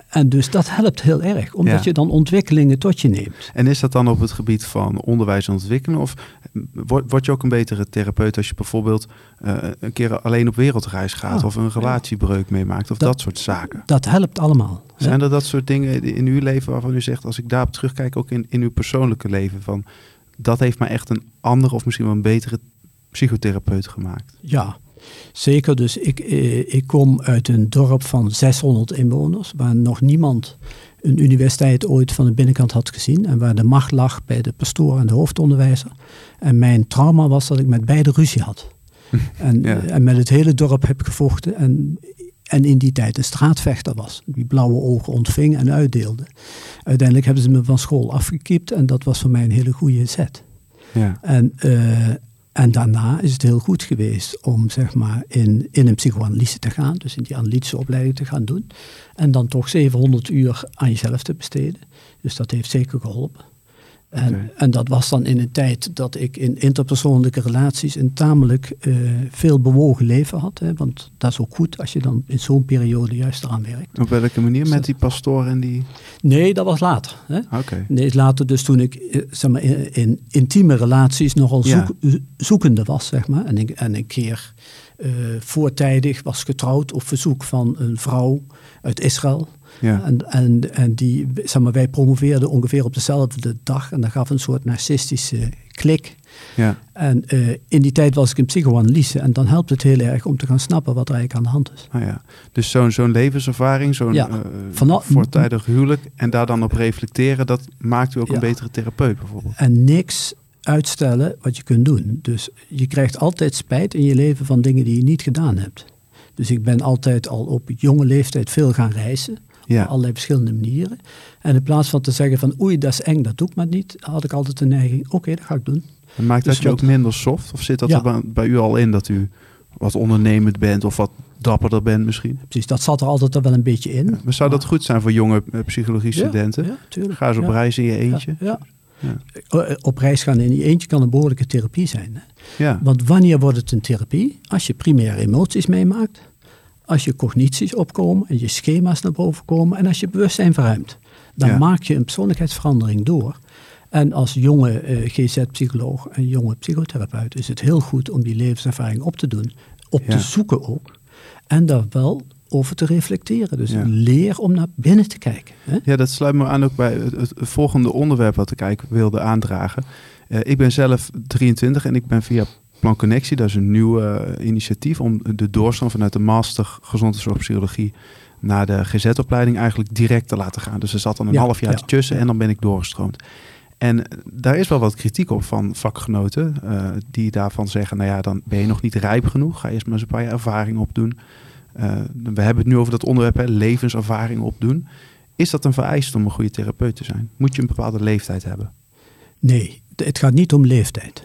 en dus dat helpt heel erg, omdat ja. je dan ontwikkelingen tot je neemt. En is dat dan op het gebied van onderwijs en ontwikkelen? Of word, word je ook een betere therapeut als je bijvoorbeeld uh, een keer alleen op wereldreis gaat, oh, of een relatiebreuk meemaakt, of dat, dat, soort zaken? Dat helpt allemaal. Zijn er dat soort dingen in uw leven waarvan u zegt, als ik daarop terugkijk, ook in, in uw persoonlijke leven, van dat heeft mij echt een andere of misschien wel een betere psychotherapeut gemaakt? Ja, zeker. Dus ik, eh, ik kom uit een dorp van 600 inwoners, waar nog niemand een universiteit ooit van de binnenkant had gezien en waar de macht lag bij de pastoor en de hoofdonderwijzer. En mijn trauma was dat ik met beide ruzie had. <laughs> En, ja. en met het hele dorp heb gevochten. En en in die tijd een straatvechter was. Die blauwe ogen ontving en uitdeelde. Uiteindelijk hebben ze me van school afgekiept en dat was voor mij een hele goede zet. Ja. En, uh, en daarna is het heel goed geweest om zeg maar in, in een psychoanalyse te gaan, dus in die analytische opleiding te gaan doen. En dan toch 700 uur aan jezelf te besteden. Dus dat heeft zeker geholpen. En, okay. en, dat was dan in een tijd dat ik in interpersoonlijke relaties een tamelijk uh, veel bewogen leven had. Hè, want dat is ook goed als je dan in zo'n periode juist eraan werkt. Op welke manier? Met die pastoor en die... Nee, dat was later. Hè. Okay. Nee, later dus toen ik uh, zeg maar, in, in, intieme relaties nogal zoek, ja. zoekende was. Zeg maar. en, ik, en een keer uh, voortijdig was getrouwd op verzoek van een vrouw uit Israël. Ja. En, en, en die, zeg maar, wij promoveerden ongeveer op dezelfde dag. En dat gaf een soort narcistische klik. Ja. En uh, in die tijd was ik een psychoanalyse en dan helpt het heel erg om te gaan snappen wat er eigenlijk aan de hand is. Ah ja. Dus zo'n zo'n levenservaring, zo'n ja. uh, voortijdig huwelijk en daar dan op reflecteren, dat maakt u ook een betere therapeut bijvoorbeeld. En niks uitstellen wat je kunt doen. Dus je krijgt altijd spijt in je leven van dingen die je niet gedaan hebt. Dus ik ben altijd al op jonge leeftijd veel gaan reizen. Ja. Op allerlei verschillende manieren. En in plaats van te zeggen van oei, dat is eng, dat doe ik maar niet, had ik altijd de neiging, oké, dat ga ik doen. En maakt dus dat je ook minder soft? Of zit dat er bij, u al in dat u wat ondernemend bent of wat dapperder bent misschien? Precies, dat zat er altijd wel een beetje in. maar zou dat goed zijn voor jonge uh, psychologie-studenten? Ja, tuurlijk. Ga eens op reis in je eentje. Ja, eh, Op reis gaan in je eentje kan een behoorlijke therapie zijn. Hè? Ja. Want wanneer wordt het een therapie? Als je primaire emoties meemaakt, als je cognities opkomen en je schema's naar boven komen en als je bewustzijn verruimt. Dan maak je een persoonlijkheidsverandering door. En als jonge uh, GZ-psycholoog en jonge psychotherapeut is het heel goed om die levenservaring op te doen, op te zoeken ook. En daar wel over te reflecteren. Dus leer om naar binnen te kijken. Hè? Ja, dat sluit me aan ook bij het, volgende onderwerp wat ik eigenlijk wilde aandragen. Uh, ik ben zelf 23 en ik ben via Plan Connectie, dat is een nieuw uh, initiatief om de doorstroom vanuit de master gezondheidszorgpsychologie naar de GZ-opleiding eigenlijk direct te laten gaan. Dus er zat dan een half jaar tussen en dan ben ik doorgestroomd. En daar is wel wat kritiek op van vakgenoten, uh, die daarvan zeggen, nou ja, dan ben je nog niet rijp genoeg. Ga eerst maar eens een paar jaar ervaring opdoen. Uh, we hebben het nu over dat onderwerp, hè, levenservaring opdoen. Is dat een vereiste om een goede therapeut te zijn? Moet je een bepaalde leeftijd hebben? Nee, het gaat niet om leeftijd.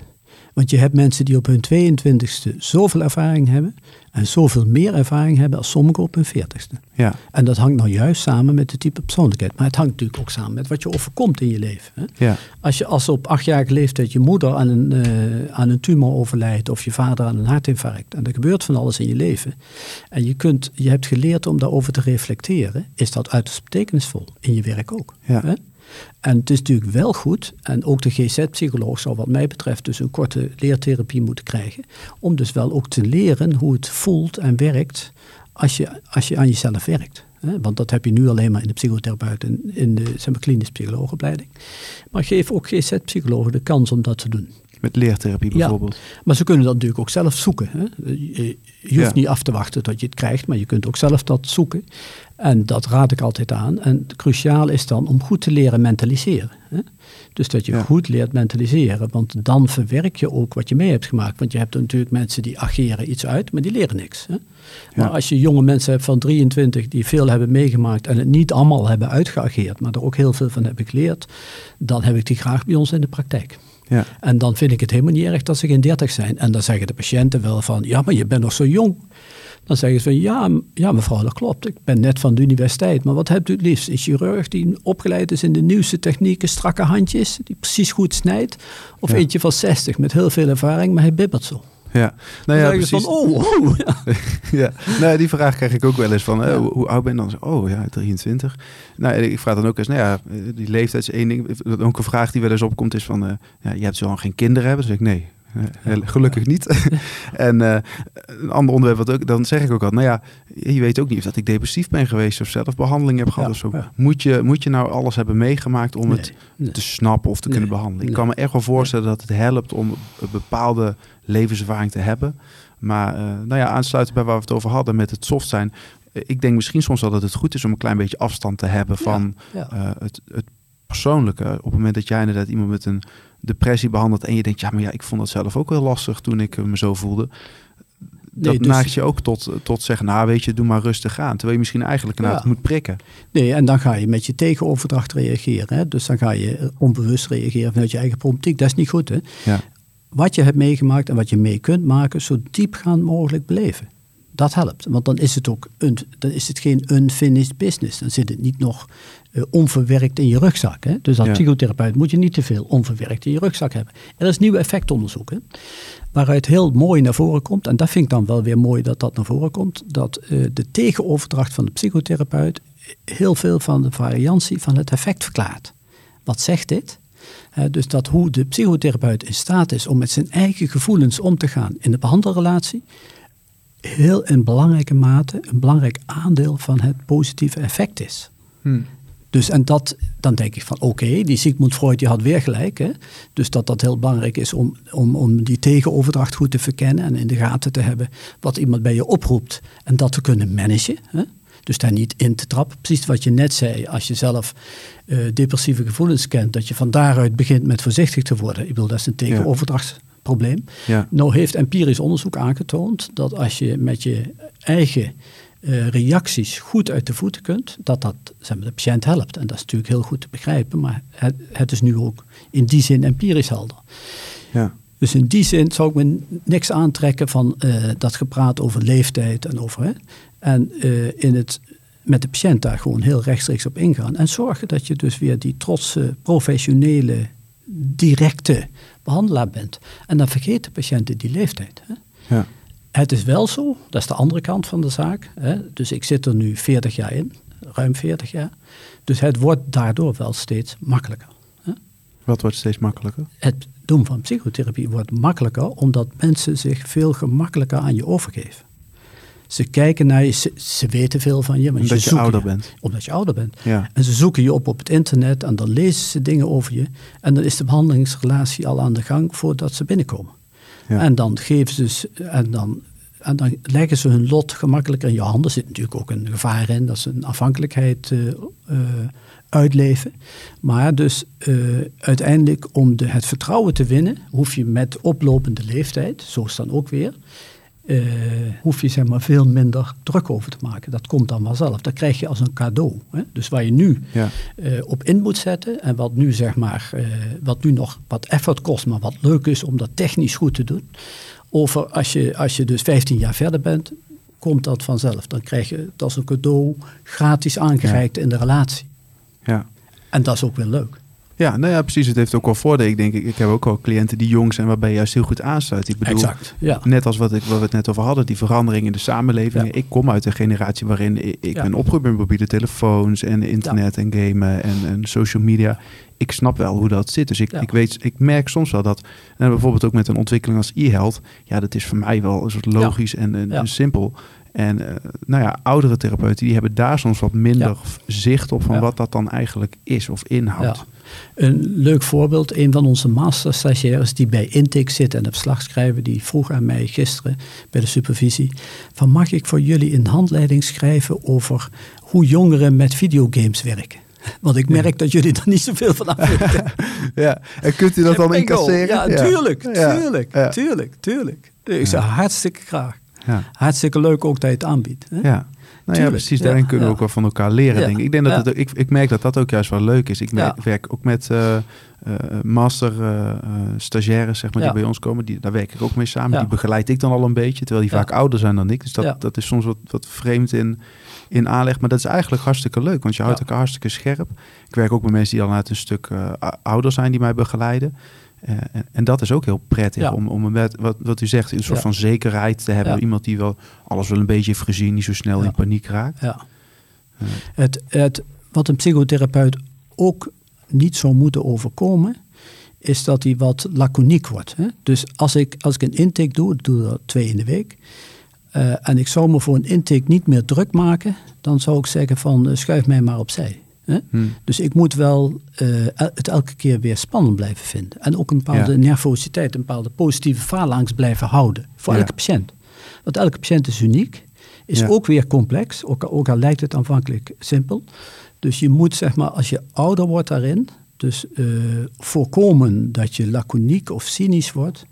Want je hebt mensen die op hun 22e zoveel ervaring hebben en zoveel meer ervaring hebben als sommigen op hun 40ste. Ja. En dat hangt nou juist samen met de type persoonlijkheid. Maar het hangt natuurlijk ook samen met wat je overkomt in je leven. Hè? Ja. Als je als op achtjarige leeftijd je moeder aan een, uh, aan een tumor overlijdt of je vader aan een hartinfarct en er gebeurt van alles in je leven en je, kunt, je hebt geleerd om daarover te reflecteren, is dat uiterst betekenisvol in je werk ook. Ja. Hè? En het is natuurlijk wel goed, en ook de GZ-psycholoog zal wat mij betreft dus een korte leertherapie moeten krijgen, om dus wel ook te leren hoe het voelt en werkt als je, als je aan jezelf werkt. Want dat heb je nu alleen maar in de psychotherapeut en in de zeg maar, klinisch psycholoogopleiding. Maar geef ook GZ-psychologen de kans om dat te doen. Met leertherapie bijvoorbeeld. Ja, maar ze kunnen dat natuurlijk ook zelf zoeken. Hè? Je, hoeft niet af te wachten tot je het krijgt, maar je kunt ook zelf dat zoeken. En dat raad ik altijd aan. En cruciaal is dan om goed te leren mentaliseren. Hè? Dus dat je goed leert mentaliseren, want dan verwerk je ook wat je mee hebt gemaakt. Want je hebt natuurlijk mensen die ageren iets uit, maar die leren niks. Hè? Maar als je jonge mensen hebt van 23 die veel hebben meegemaakt en het niet allemaal hebben uitgeageerd, maar er ook heel veel van hebben geleerd, dan heb ik die graag bij ons in de praktijk. Ja. En dan vind ik het helemaal niet erg dat ze geen 30 zijn. En dan zeggen de patiënten wel van, ja, maar je bent nog zo jong. Dan zeggen ze van, ja, ja mevrouw, dat klopt. Ik ben net van de universiteit. Maar wat hebt u het liefst? Een chirurg die opgeleid is in de nieuwste technieken, strakke handjes, die precies goed snijdt? Of eentje van 60 met heel veel ervaring, maar hij bibbert zo? Ja, nou ja, precies. Van, oh, oh ja. <laughs> ja, nou, die vraag krijg ik ook wel eens van, hoe, hoe, oud ben je dan? Oh ja, 23. Nou, ik vraag dan ook eens, nou ja, die leeftijd is één ding. Ook een vraag die wel eens opkomt is van, uh, ja, je hebt zo lang geen kinderen hebben? Dus ik, nee, gelukkig niet. <laughs> en uh, een ander onderwerp, wat ook, dan zeg ik ook al, nou ja, je weet ook niet of dat ik depressief ben geweest of zelf behandeling heb gehad of zo. Moet, je, moet je nou alles hebben meegemaakt om het te snappen of te kunnen behandelen? Ik kan me echt wel voorstellen dat het helpt om een bepaalde levenservaring te hebben. Maar uh, nou ja, aansluiten bij waar we het over hadden met het soft zijn. Ik denk misschien soms wel dat het goed is om een klein beetje afstand te hebben van uh, het, het persoonlijke. Op het moment dat jij inderdaad iemand met een depressie behandelt en je denkt, ja, maar ja, ik vond dat zelf ook wel lastig toen ik me zo voelde. dat nee, dus... maakt je ook tot, tot zeggen, nou weet je, doe maar rustig aan. Terwijl je misschien eigenlijk naar het moet prikken. Nee, en dan ga je met je tegenoverdracht reageren. Hè? Dus dan ga je onbewust reageren vanuit je eigen problematiek. Dat is niet goed. Hè? Ja. Wat je hebt meegemaakt en wat je mee kunt maken, zo diepgaand mogelijk beleven. Dat helpt. Want dan is het ook een, dan is het geen unfinished business. Dan zit het niet nog uh, onverwerkt in je rugzak. Hè? Dus als psychotherapeut moet je niet te veel onverwerkt in je rugzak hebben. Er is nieuw effectonderzoek. Hè? Waaruit heel mooi naar voren komt, en dat vind ik dan wel weer mooi dat dat naar voren komt, dat uh, de tegenoverdracht van de psychotherapeut heel veel van de variantie van het effect verklaart. Wat zegt dit? Uh, dus dat hoe de psychotherapeut in staat is om met zijn eigen gevoelens om te gaan in de behandelrelatie, heel in belangrijke mate een belangrijk aandeel van het positieve effect is. Hmm. Dus en dat, dan denk ik van oké, die Sigmund Freud die had weer gelijk. Hè? Dus dat dat heel belangrijk is om, om, om die tegenoverdracht goed te verkennen en in de gaten te hebben wat iemand bij je oproept en dat te kunnen managen. Hè? Dus daar niet in te trappen. Precies wat je net zei, als je zelf uh, depressieve gevoelens kent, dat je van daaruit begint met voorzichtig te worden. Ik bedoel, dat is een tegenoverdrachtsprobleem. Ja. Nou heeft empirisch onderzoek aangetoond dat als je met je eigen uh, reacties goed uit de voeten kunt, dat dat zeg maar, de patiënt helpt. En dat is natuurlijk heel goed te begrijpen, maar het, het is nu ook in die zin empirisch helder. Ja. Dus in die zin zou ik me niks aantrekken van uh, dat gepraat over leeftijd en over. Hè, en uh, in het, met de patiënt daar gewoon heel rechtstreeks op ingaan. En zorgen dat je dus weer die trotse, professionele, directe behandelaar bent. En dan vergeet de patiënt die leeftijd. Hè. Ja. Het is wel zo, dat is de andere kant van de zaak. Hè. Dus ik zit er nu 40 jaar in, ruim 40 jaar. Dus het wordt daardoor wel steeds makkelijker. Hè. Wat wordt steeds makkelijker? Het doen van psychotherapie wordt makkelijker omdat mensen zich veel gemakkelijker aan je overgeven. Ze kijken naar je, ze, ze weten veel van je. Omdat je, je ouder bent. Omdat je ouder bent. Ja. En ze zoeken je op op het internet en dan lezen ze dingen over je. En dan is de behandelingsrelatie al aan de gang voordat ze binnenkomen. En dan geven ze, en dan, en dan leggen ze hun lot gemakkelijker in je handen. Er zit natuurlijk ook een gevaar in dat ze een afhankelijkheid uh, uh, uitleven. Maar dus uh, uiteindelijk om de, het vertrouwen te winnen, hoef je met oplopende leeftijd, zo is dan ook weer, uh, hoef je zeg maar veel minder druk over te maken. Dat komt dan vanzelf. Dat krijg je als een cadeau. Hè? Dus waar je nu ja. uh, op in moet zetten en wat nu zeg maar, uh, wat nu nog wat effort kost, maar wat leuk is om dat technisch goed te doen. Over als je, als je dus 15 jaar verder bent, komt dat vanzelf. Dan krijg je het als een cadeau gratis aangereikt ja. in de relatie. Ja. En dat is ook weer leuk. Ja, nou ja, precies. Het heeft ook wel voordelen. Ik denk, ik heb ook wel cliënten die jong zijn, waarbij je juist heel goed aansluit. Ik bedoel, exact, ja. net als wat, ik, wat we het net over hadden, die verandering in de samenleving. Ja. Ik kom uit een generatie waarin ik, ik Ja. ben opgegroeid met mobiele telefoons en internet en gamen en, en social media. Ik snap wel hoe dat zit. Dus ik, ik weet, ik merk soms wel dat, en bijvoorbeeld ook met een ontwikkeling als e-health, ja, dat is voor mij wel een soort logisch en, en, Ja. en simpel. En uh, nou ja, oudere therapeuten die hebben daar soms wat minder Ja. zicht op van Ja. wat dat dan eigenlijk is of inhoudt. Ja. Een leuk voorbeeld, een van onze masterstagiaires die bij Intake zit en het verslag schrijven, die vroeg aan mij gisteren bij de supervisie, van mag ik voor jullie een handleiding schrijven over hoe jongeren met videogames werken? <laughs> Want ik merk dat jullie er niet zoveel van af. <laughs> Ja, en kunt u dat dan incasseren? Ja, tuurlijk, tuurlijk, tuurlijk, tuurlijk. Ik zeg hartstikke graag. Ja. Hartstikke leuk ook dat je het aanbiedt. Hè? Ja. Nou ja, precies. ja, Daarin kunnen we ja. ook wel van elkaar leren, Ja, denk ik. Ik, denk dat het, ik, ik merk dat dat ook juist wel leuk is. Ik merk- werk ook met eh, eh, master eh, stagiaires, zeg maar, die bij ons komen. Die, daar werk ik ook mee samen. Die begeleid ik dan al een beetje, terwijl die vaak ouder zijn dan ik. Dus dat, dat is soms wat, wat vreemd in, in aanleg. Maar dat is eigenlijk hartstikke leuk, want je houdt elkaar hartstikke scherp. Ik werk ook met mensen die al uit een stuk ouder zijn, die mij begeleiden. Eh, en, en dat is ook heel prettig Ja. om, om met, wat, wat u zegt, een soort Ja. van zekerheid te hebben. Ja. Iemand die wel alles wel een beetje heeft gezien, niet zo snel in paniek raakt. Ja. Ja. Het, het, wat een psychotherapeut ook niet zou moeten overkomen, is dat hij wat laconiek wordt. Hè? Dus als ik, als ik een intake doe, ik doe er twee in de week, eh, en ik zou me voor een intake niet meer druk maken, dan zou ik zeggen van eh, schuif mij maar opzij. Hè? Hm. Dus ik moet wel eh, het elke keer weer spannend blijven vinden. En ook een bepaalde Ja. nervositeit, een bepaalde positieve phalanx blijven houden. Voor Ja. elke patiënt. Want elke patiënt is uniek. Is Ja. ook weer complex, ook, ook al lijkt het aanvankelijk simpel. Dus je moet, zeg maar, als je ouder wordt daarin, dus eh, voorkomen dat je laconiek of cynisch wordt.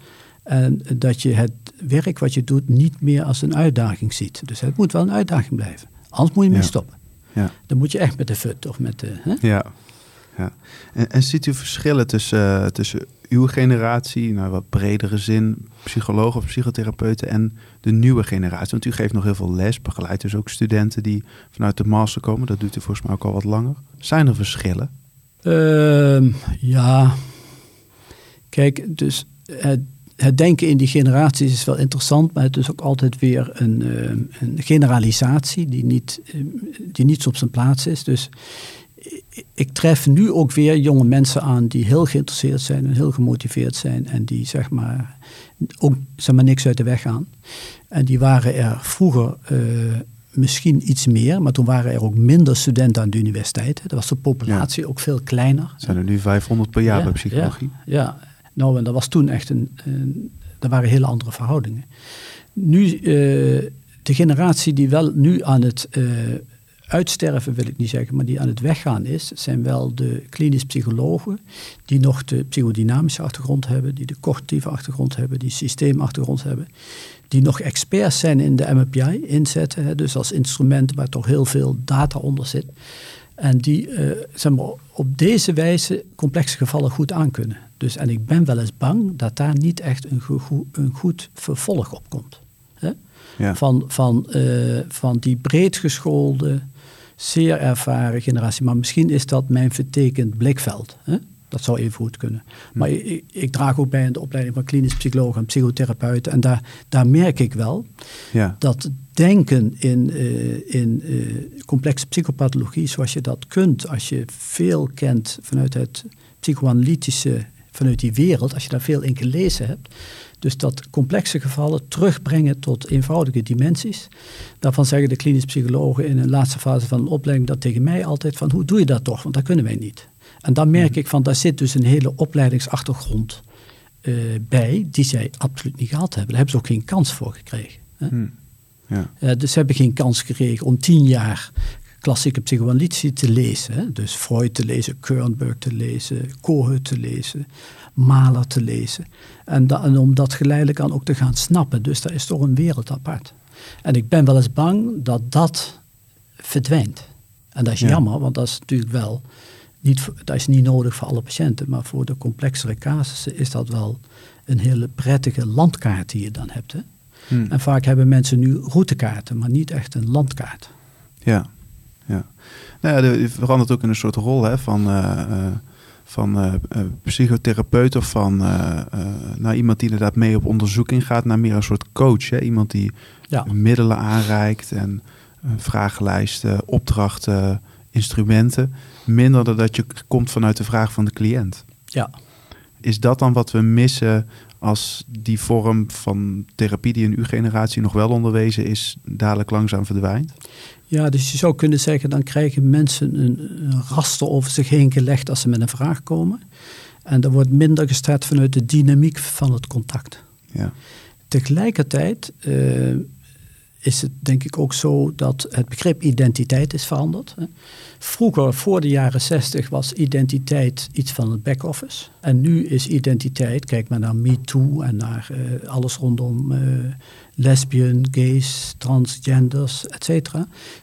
En dat je het werk wat je doet niet meer als een uitdaging ziet. Dus het moet wel een uitdaging blijven. Anders moet je mee stoppen. Ja. Dan moet je echt met de fut of met de... Hè? Ja. ja. En, en ziet u verschillen tussen, eh, tussen uw generatie, nou wat bredere zin, psychologen of psychotherapeuten en de nieuwe generatie? Want u geeft nog heel veel les, begeleidt dus ook studenten die vanuit de master komen. Dat doet u volgens mij ook al wat langer. Zijn er verschillen? Ehm, ja, kijk, dus het, het denken in die generaties is wel interessant, maar het is ook altijd weer een, ehm, een generalisatie die niet, ehm, die niet op zijn plaats is. Dus ik- tref nu ook weer jonge mensen aan die heel geïnteresseerd zijn en heel gemotiveerd zijn en die zeg maar ook zeg maar, niks uit de weg gaan. En die waren er vroeger eh, misschien iets meer, maar toen waren er ook minder studenten aan de universiteit. Dan was de populatie ook veel kleiner. Zijn er nu 500 per jaar Ja, bij psychologie? Ja, ja, nou en dat was toen echt een, dat waren hele andere verhoudingen. Nu, eh, de generatie die wel nu aan het eh, uitsterven, wil ik niet zeggen, maar die aan het weggaan is, zijn wel de klinisch psychologen die nog de psychodynamische achtergrond hebben, die de cognitieve achtergrond hebben, die systeemachtergrond hebben, die nog experts zijn in de MPI inzetten, hè, dus als instrument waar toch heel veel data onder zit. En die eh, zeg maar, op deze wijze complexe gevallen goed aankunnen. Dus, en ik ben wel eens bang dat daar niet echt een, een goed vervolg op komt. Hè? Ja. Van, van, eh, van die breed geschoolde, zeer ervaren generatie. Maar misschien is dat mijn vertekend blikveld. Hè? Dat zou even goed kunnen. Maar ik, ik draag ook bij in de opleiding van klinisch psycholoog en psychotherapeut. En daar, daar merk ik wel Ja. dat denken in, eh, in eh, complexe psychopathologie, zoals je dat kunt als je veel kent vanuit het psychoanalytische, vanuit die wereld, als je daar veel in gelezen hebt. Dus dat complexe gevallen terugbrengen tot eenvoudige dimensies. Daarvan zeggen de klinisch psychologen in een laatste fase van een opleiding dat tegen mij altijd van hoe doe je dat toch? Want dat kunnen wij niet. En dan merk ik van daar zit dus een hele opleidingsachtergrond eh, bij die zij absoluut niet gehad hebben. Daar hebben ze ook geen kans voor gekregen. Hè? Hm. Ja. Eh, dus ze hebben geen kans gekregen om tien jaar klassieke psychoanalytici te lezen. Hè? Dus Freud te lezen, Kernberg te lezen, Kohut te lezen, Mahler te lezen. En, da- en om dat geleidelijk aan ook te gaan snappen. Dus daar is toch een wereld apart. En ik ben wel eens bang dat dat verdwijnt. En dat is Ja. jammer, want dat is natuurlijk wel niet, dat is niet nodig voor alle patiënten. Maar voor de complexere casussen is dat wel een hele prettige landkaart die je dan hebt. Hè? Hm. En vaak hebben mensen nu routekaarten, maar niet echt een landkaart. Ja, ja. Nou ja, je verandert ook in een soort rol hè, van, eh, eh, van eh, psychotherapeut of van naar iemand die inderdaad mee op onderzoek ingaat, naar meer een soort coach. Hè? Iemand die Ja, middelen aanreikt en vragenlijsten, opdrachten, instrumenten. Minder dan dat je komt vanuit de vraag van de cliënt. ja. Is dat dan wat we missen als die vorm van therapie die in uw generatie nog wel onderwezen is, dadelijk langzaam verdwijnt? Ja, dus je zou kunnen zeggen, dan krijgen mensen een, een raster over zich heen gelegd als ze met een vraag komen. En er wordt minder gestart vanuit de dynamiek van het contact. Ja, Tegelijkertijd eh, is het denk ik ook zo dat het begrip identiteit is veranderd. Vroeger, voor de jaren zestig, was identiteit iets van het back-office. En nu is identiteit, kijk maar naar MeToo en naar eh, alles rondom eh lesbian, gays, transgenders, et.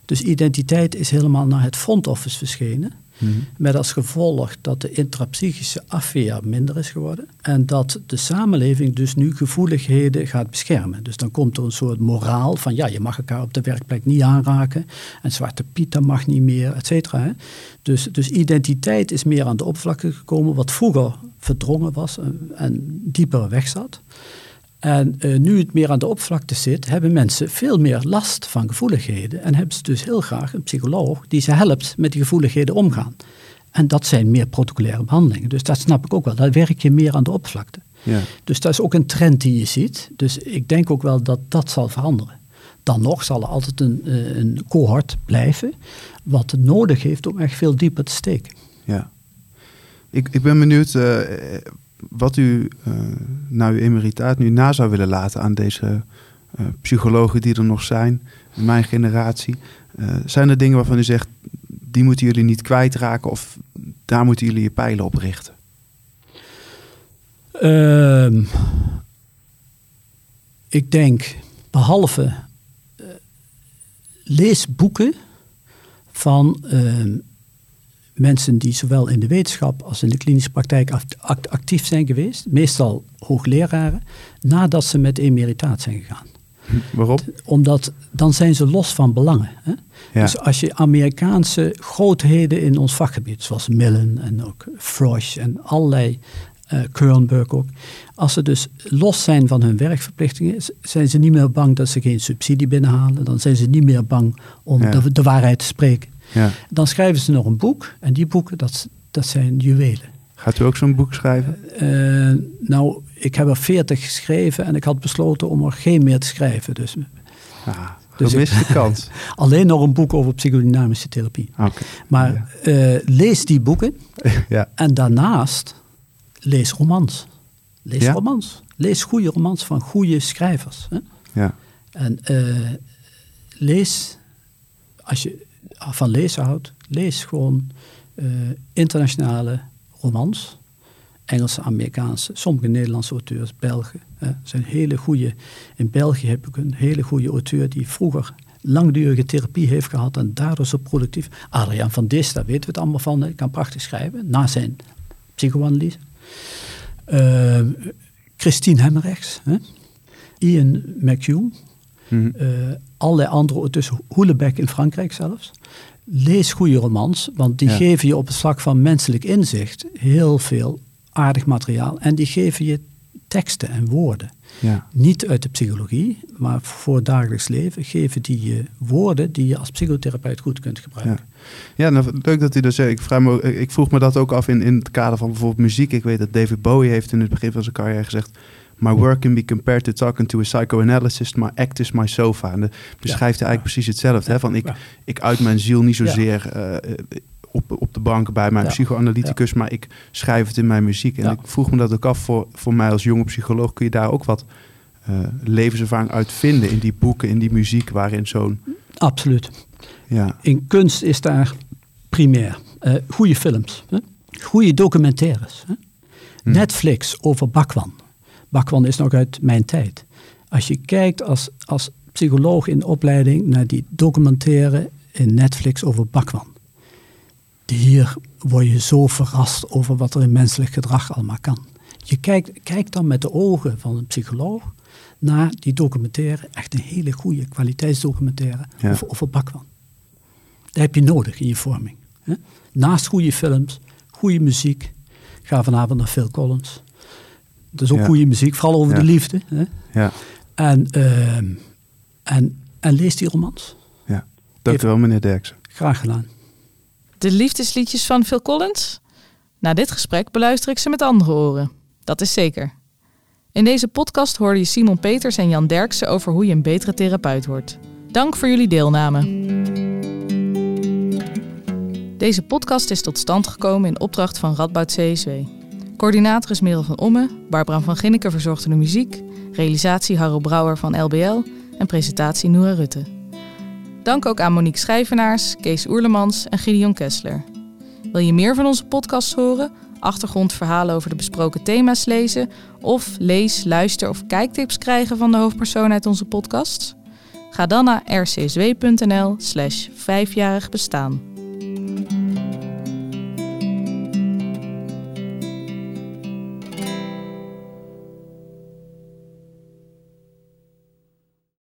Dus identiteit is helemaal naar het front office verschenen. Mhm. Met als gevolg dat de intrapsychische afweer minder is geworden. En dat de samenleving dus nu gevoeligheden gaat beschermen. Dus dan komt er een soort moraal van ja, je mag elkaar op de werkplek niet aanraken. En Zwarte Piet dat mag niet meer, et cetera. Dus, dus identiteit is meer aan de oppervlakte gekomen. Wat vroeger verdrongen was en, en dieper weg zat. En eh, nu het meer aan de oppervlakte zit, hebben mensen veel meer last van gevoeligheden. En hebben ze dus heel graag een psycholoog die ze helpt met die gevoeligheden omgaan. En dat zijn meer protocolaire behandelingen. Dus dat snap ik ook wel. Daar werk je meer aan de oppervlakte. ja. Dus dat is ook een trend die je ziet. Dus ik denk ook wel dat dat zal veranderen. Dan nog zal er altijd een, eh, een cohort blijven, wat het nodig heeft om echt veel dieper te steken. Ja. Ik, ik ben benieuwd eh, wat u eh na uw emeritaat nu na zou willen laten aan deze eh, psychologen die er nog zijn, in mijn generatie. Eh, zijn er dingen waarvan u zegt, die moeten jullie niet kwijtraken of daar moeten jullie je pijlen op richten? Ehm, ik denk, behalve eh, lees boeken van ehm, mensen die zowel in de wetenschap als in de klinische praktijk act- act- actief zijn geweest, meestal hoogleraren, nadat ze met emeritaat zijn gegaan. Waarom? Omdat dan zijn ze los van belangen. Hè? Ja. Dus als je Amerikaanse grootheden in ons vakgebied, zoals Millen en ook Frosch en allerlei, eh Kernberg ook, als ze dus los zijn van hun werkverplichtingen, zijn ze niet meer bang dat ze geen subsidie binnenhalen. Dan zijn ze niet meer bang om Ja. de, de waarheid te spreken. Ja. Dan schrijven ze nog een boek en die boeken, dat, dat zijn juwelen. Gaat u ook zo'n boek schrijven? Eh, nou, ik heb er veertig geschreven en ik had besloten om er geen meer te schrijven. Dus Ah, Dus Gemiste kans. <laughs> alleen nog een boek over psychodynamische therapie. Okay. Maar ja. uh, lees die boeken <laughs> ja. en daarnaast lees romans. Lees ja? romans. Lees goede romans van goede schrijvers. Hè? Ja. En uh, lees, als je van lezen houdt, lees gewoon uh, internationale romans. Engelse, Amerikaanse, sommige Nederlandse auteurs, Belgen. Hè, zijn hele goede. In België heb ik een hele goede auteur die vroeger langdurige therapie heeft gehad en daardoor zo productief. Adriaan van Dis, daar weten we het allemaal van. Hij kan prachtig schrijven, na zijn psychoanalyse. Uh, Christine Hemmerrechts, hè? Ian McHugh, Uh, allerlei andere auteurs, Hoelebeck in Frankrijk zelfs. Lees goede romans, want die Ja. geven je op het vlak van menselijk inzicht heel veel aardig materiaal. En die geven je teksten en woorden. Ja. Niet uit de psychologie, maar voor het dagelijks leven geven die je woorden die je als psychotherapeut goed kunt gebruiken. Ja, nou, leuk dat u dat zegt. Ik, vraag me, ik vroeg me dat ook af in, in het kader van bijvoorbeeld muziek. Ik weet dat David Bowie heeft in het begin van zijn carrière gezegd... My work can be compared to talking to a psychoanalyst. My act is my sofa. En dat beschrijft hij eigenlijk precies hetzelfde. Hè? Van ik, ik uit mijn ziel niet zozeer eh, op, op de bank bij mijn Ja. psychoanalyticus... maar ik schrijf het in mijn muziek. En Ja. ik vroeg me dat ook af voor, voor mij als jonge psycholoog. Kun je daar ook wat eh, levenservaring uit vinden in die boeken, in die muziek... waarin zo'n... Absoluut. Ja, In kunst is daar primair. Eh goede films, hè? goede documentaires. Hè? Hm. Netflix over Bakwan. Bakwan is nog uit mijn tijd. Als je kijkt als, als psycholoog in opleiding naar die documentaire in Netflix over Bakwan. Hier word je zo verrast over wat er in menselijk gedrag allemaal kan. Je kijkt, kijkt dan met de ogen van een psycholoog naar die documentaire. Echt een hele goede kwaliteitsdocumentaire Ja. over, over Bakwan. Dat heb je nodig in je vorming. Hè? Naast goede films, goede muziek. Ga vanavond naar Phil Collins. Dat is ook Ja. goede muziek, vooral over Ja. de liefde. Hè? ja, En, ehm, en, en lees die romans. ja. Dank u wel, meneer Derksen. Graag gedaan. De liefdesliedjes van Phil Collins? Na dit gesprek beluister ik ze met andere oren. Dat is zeker. In deze podcast hoorde je Simon Peters en Jan Derksen over hoe je een betere therapeut wordt. Dank voor jullie deelname. Deze podcast is tot stand gekomen in opdracht van Radboud CSW. Coördinator is Merel van Omme, Barbara van Ginneken verzorgde de muziek, realisatie Harro Brouwer van LBL en presentatie Noora Rutte. Dank ook aan Monique Schijvenaars, Kees Oerlemans en Gideon Kessler. Wil je meer van onze podcasts horen, achtergrondverhalen over de besproken thema's lezen of lees, luister of kijktips krijgen van de hoofdpersoon uit onze podcasts? Ga dan naar rcsw.nl slash vijfjarig bestaan.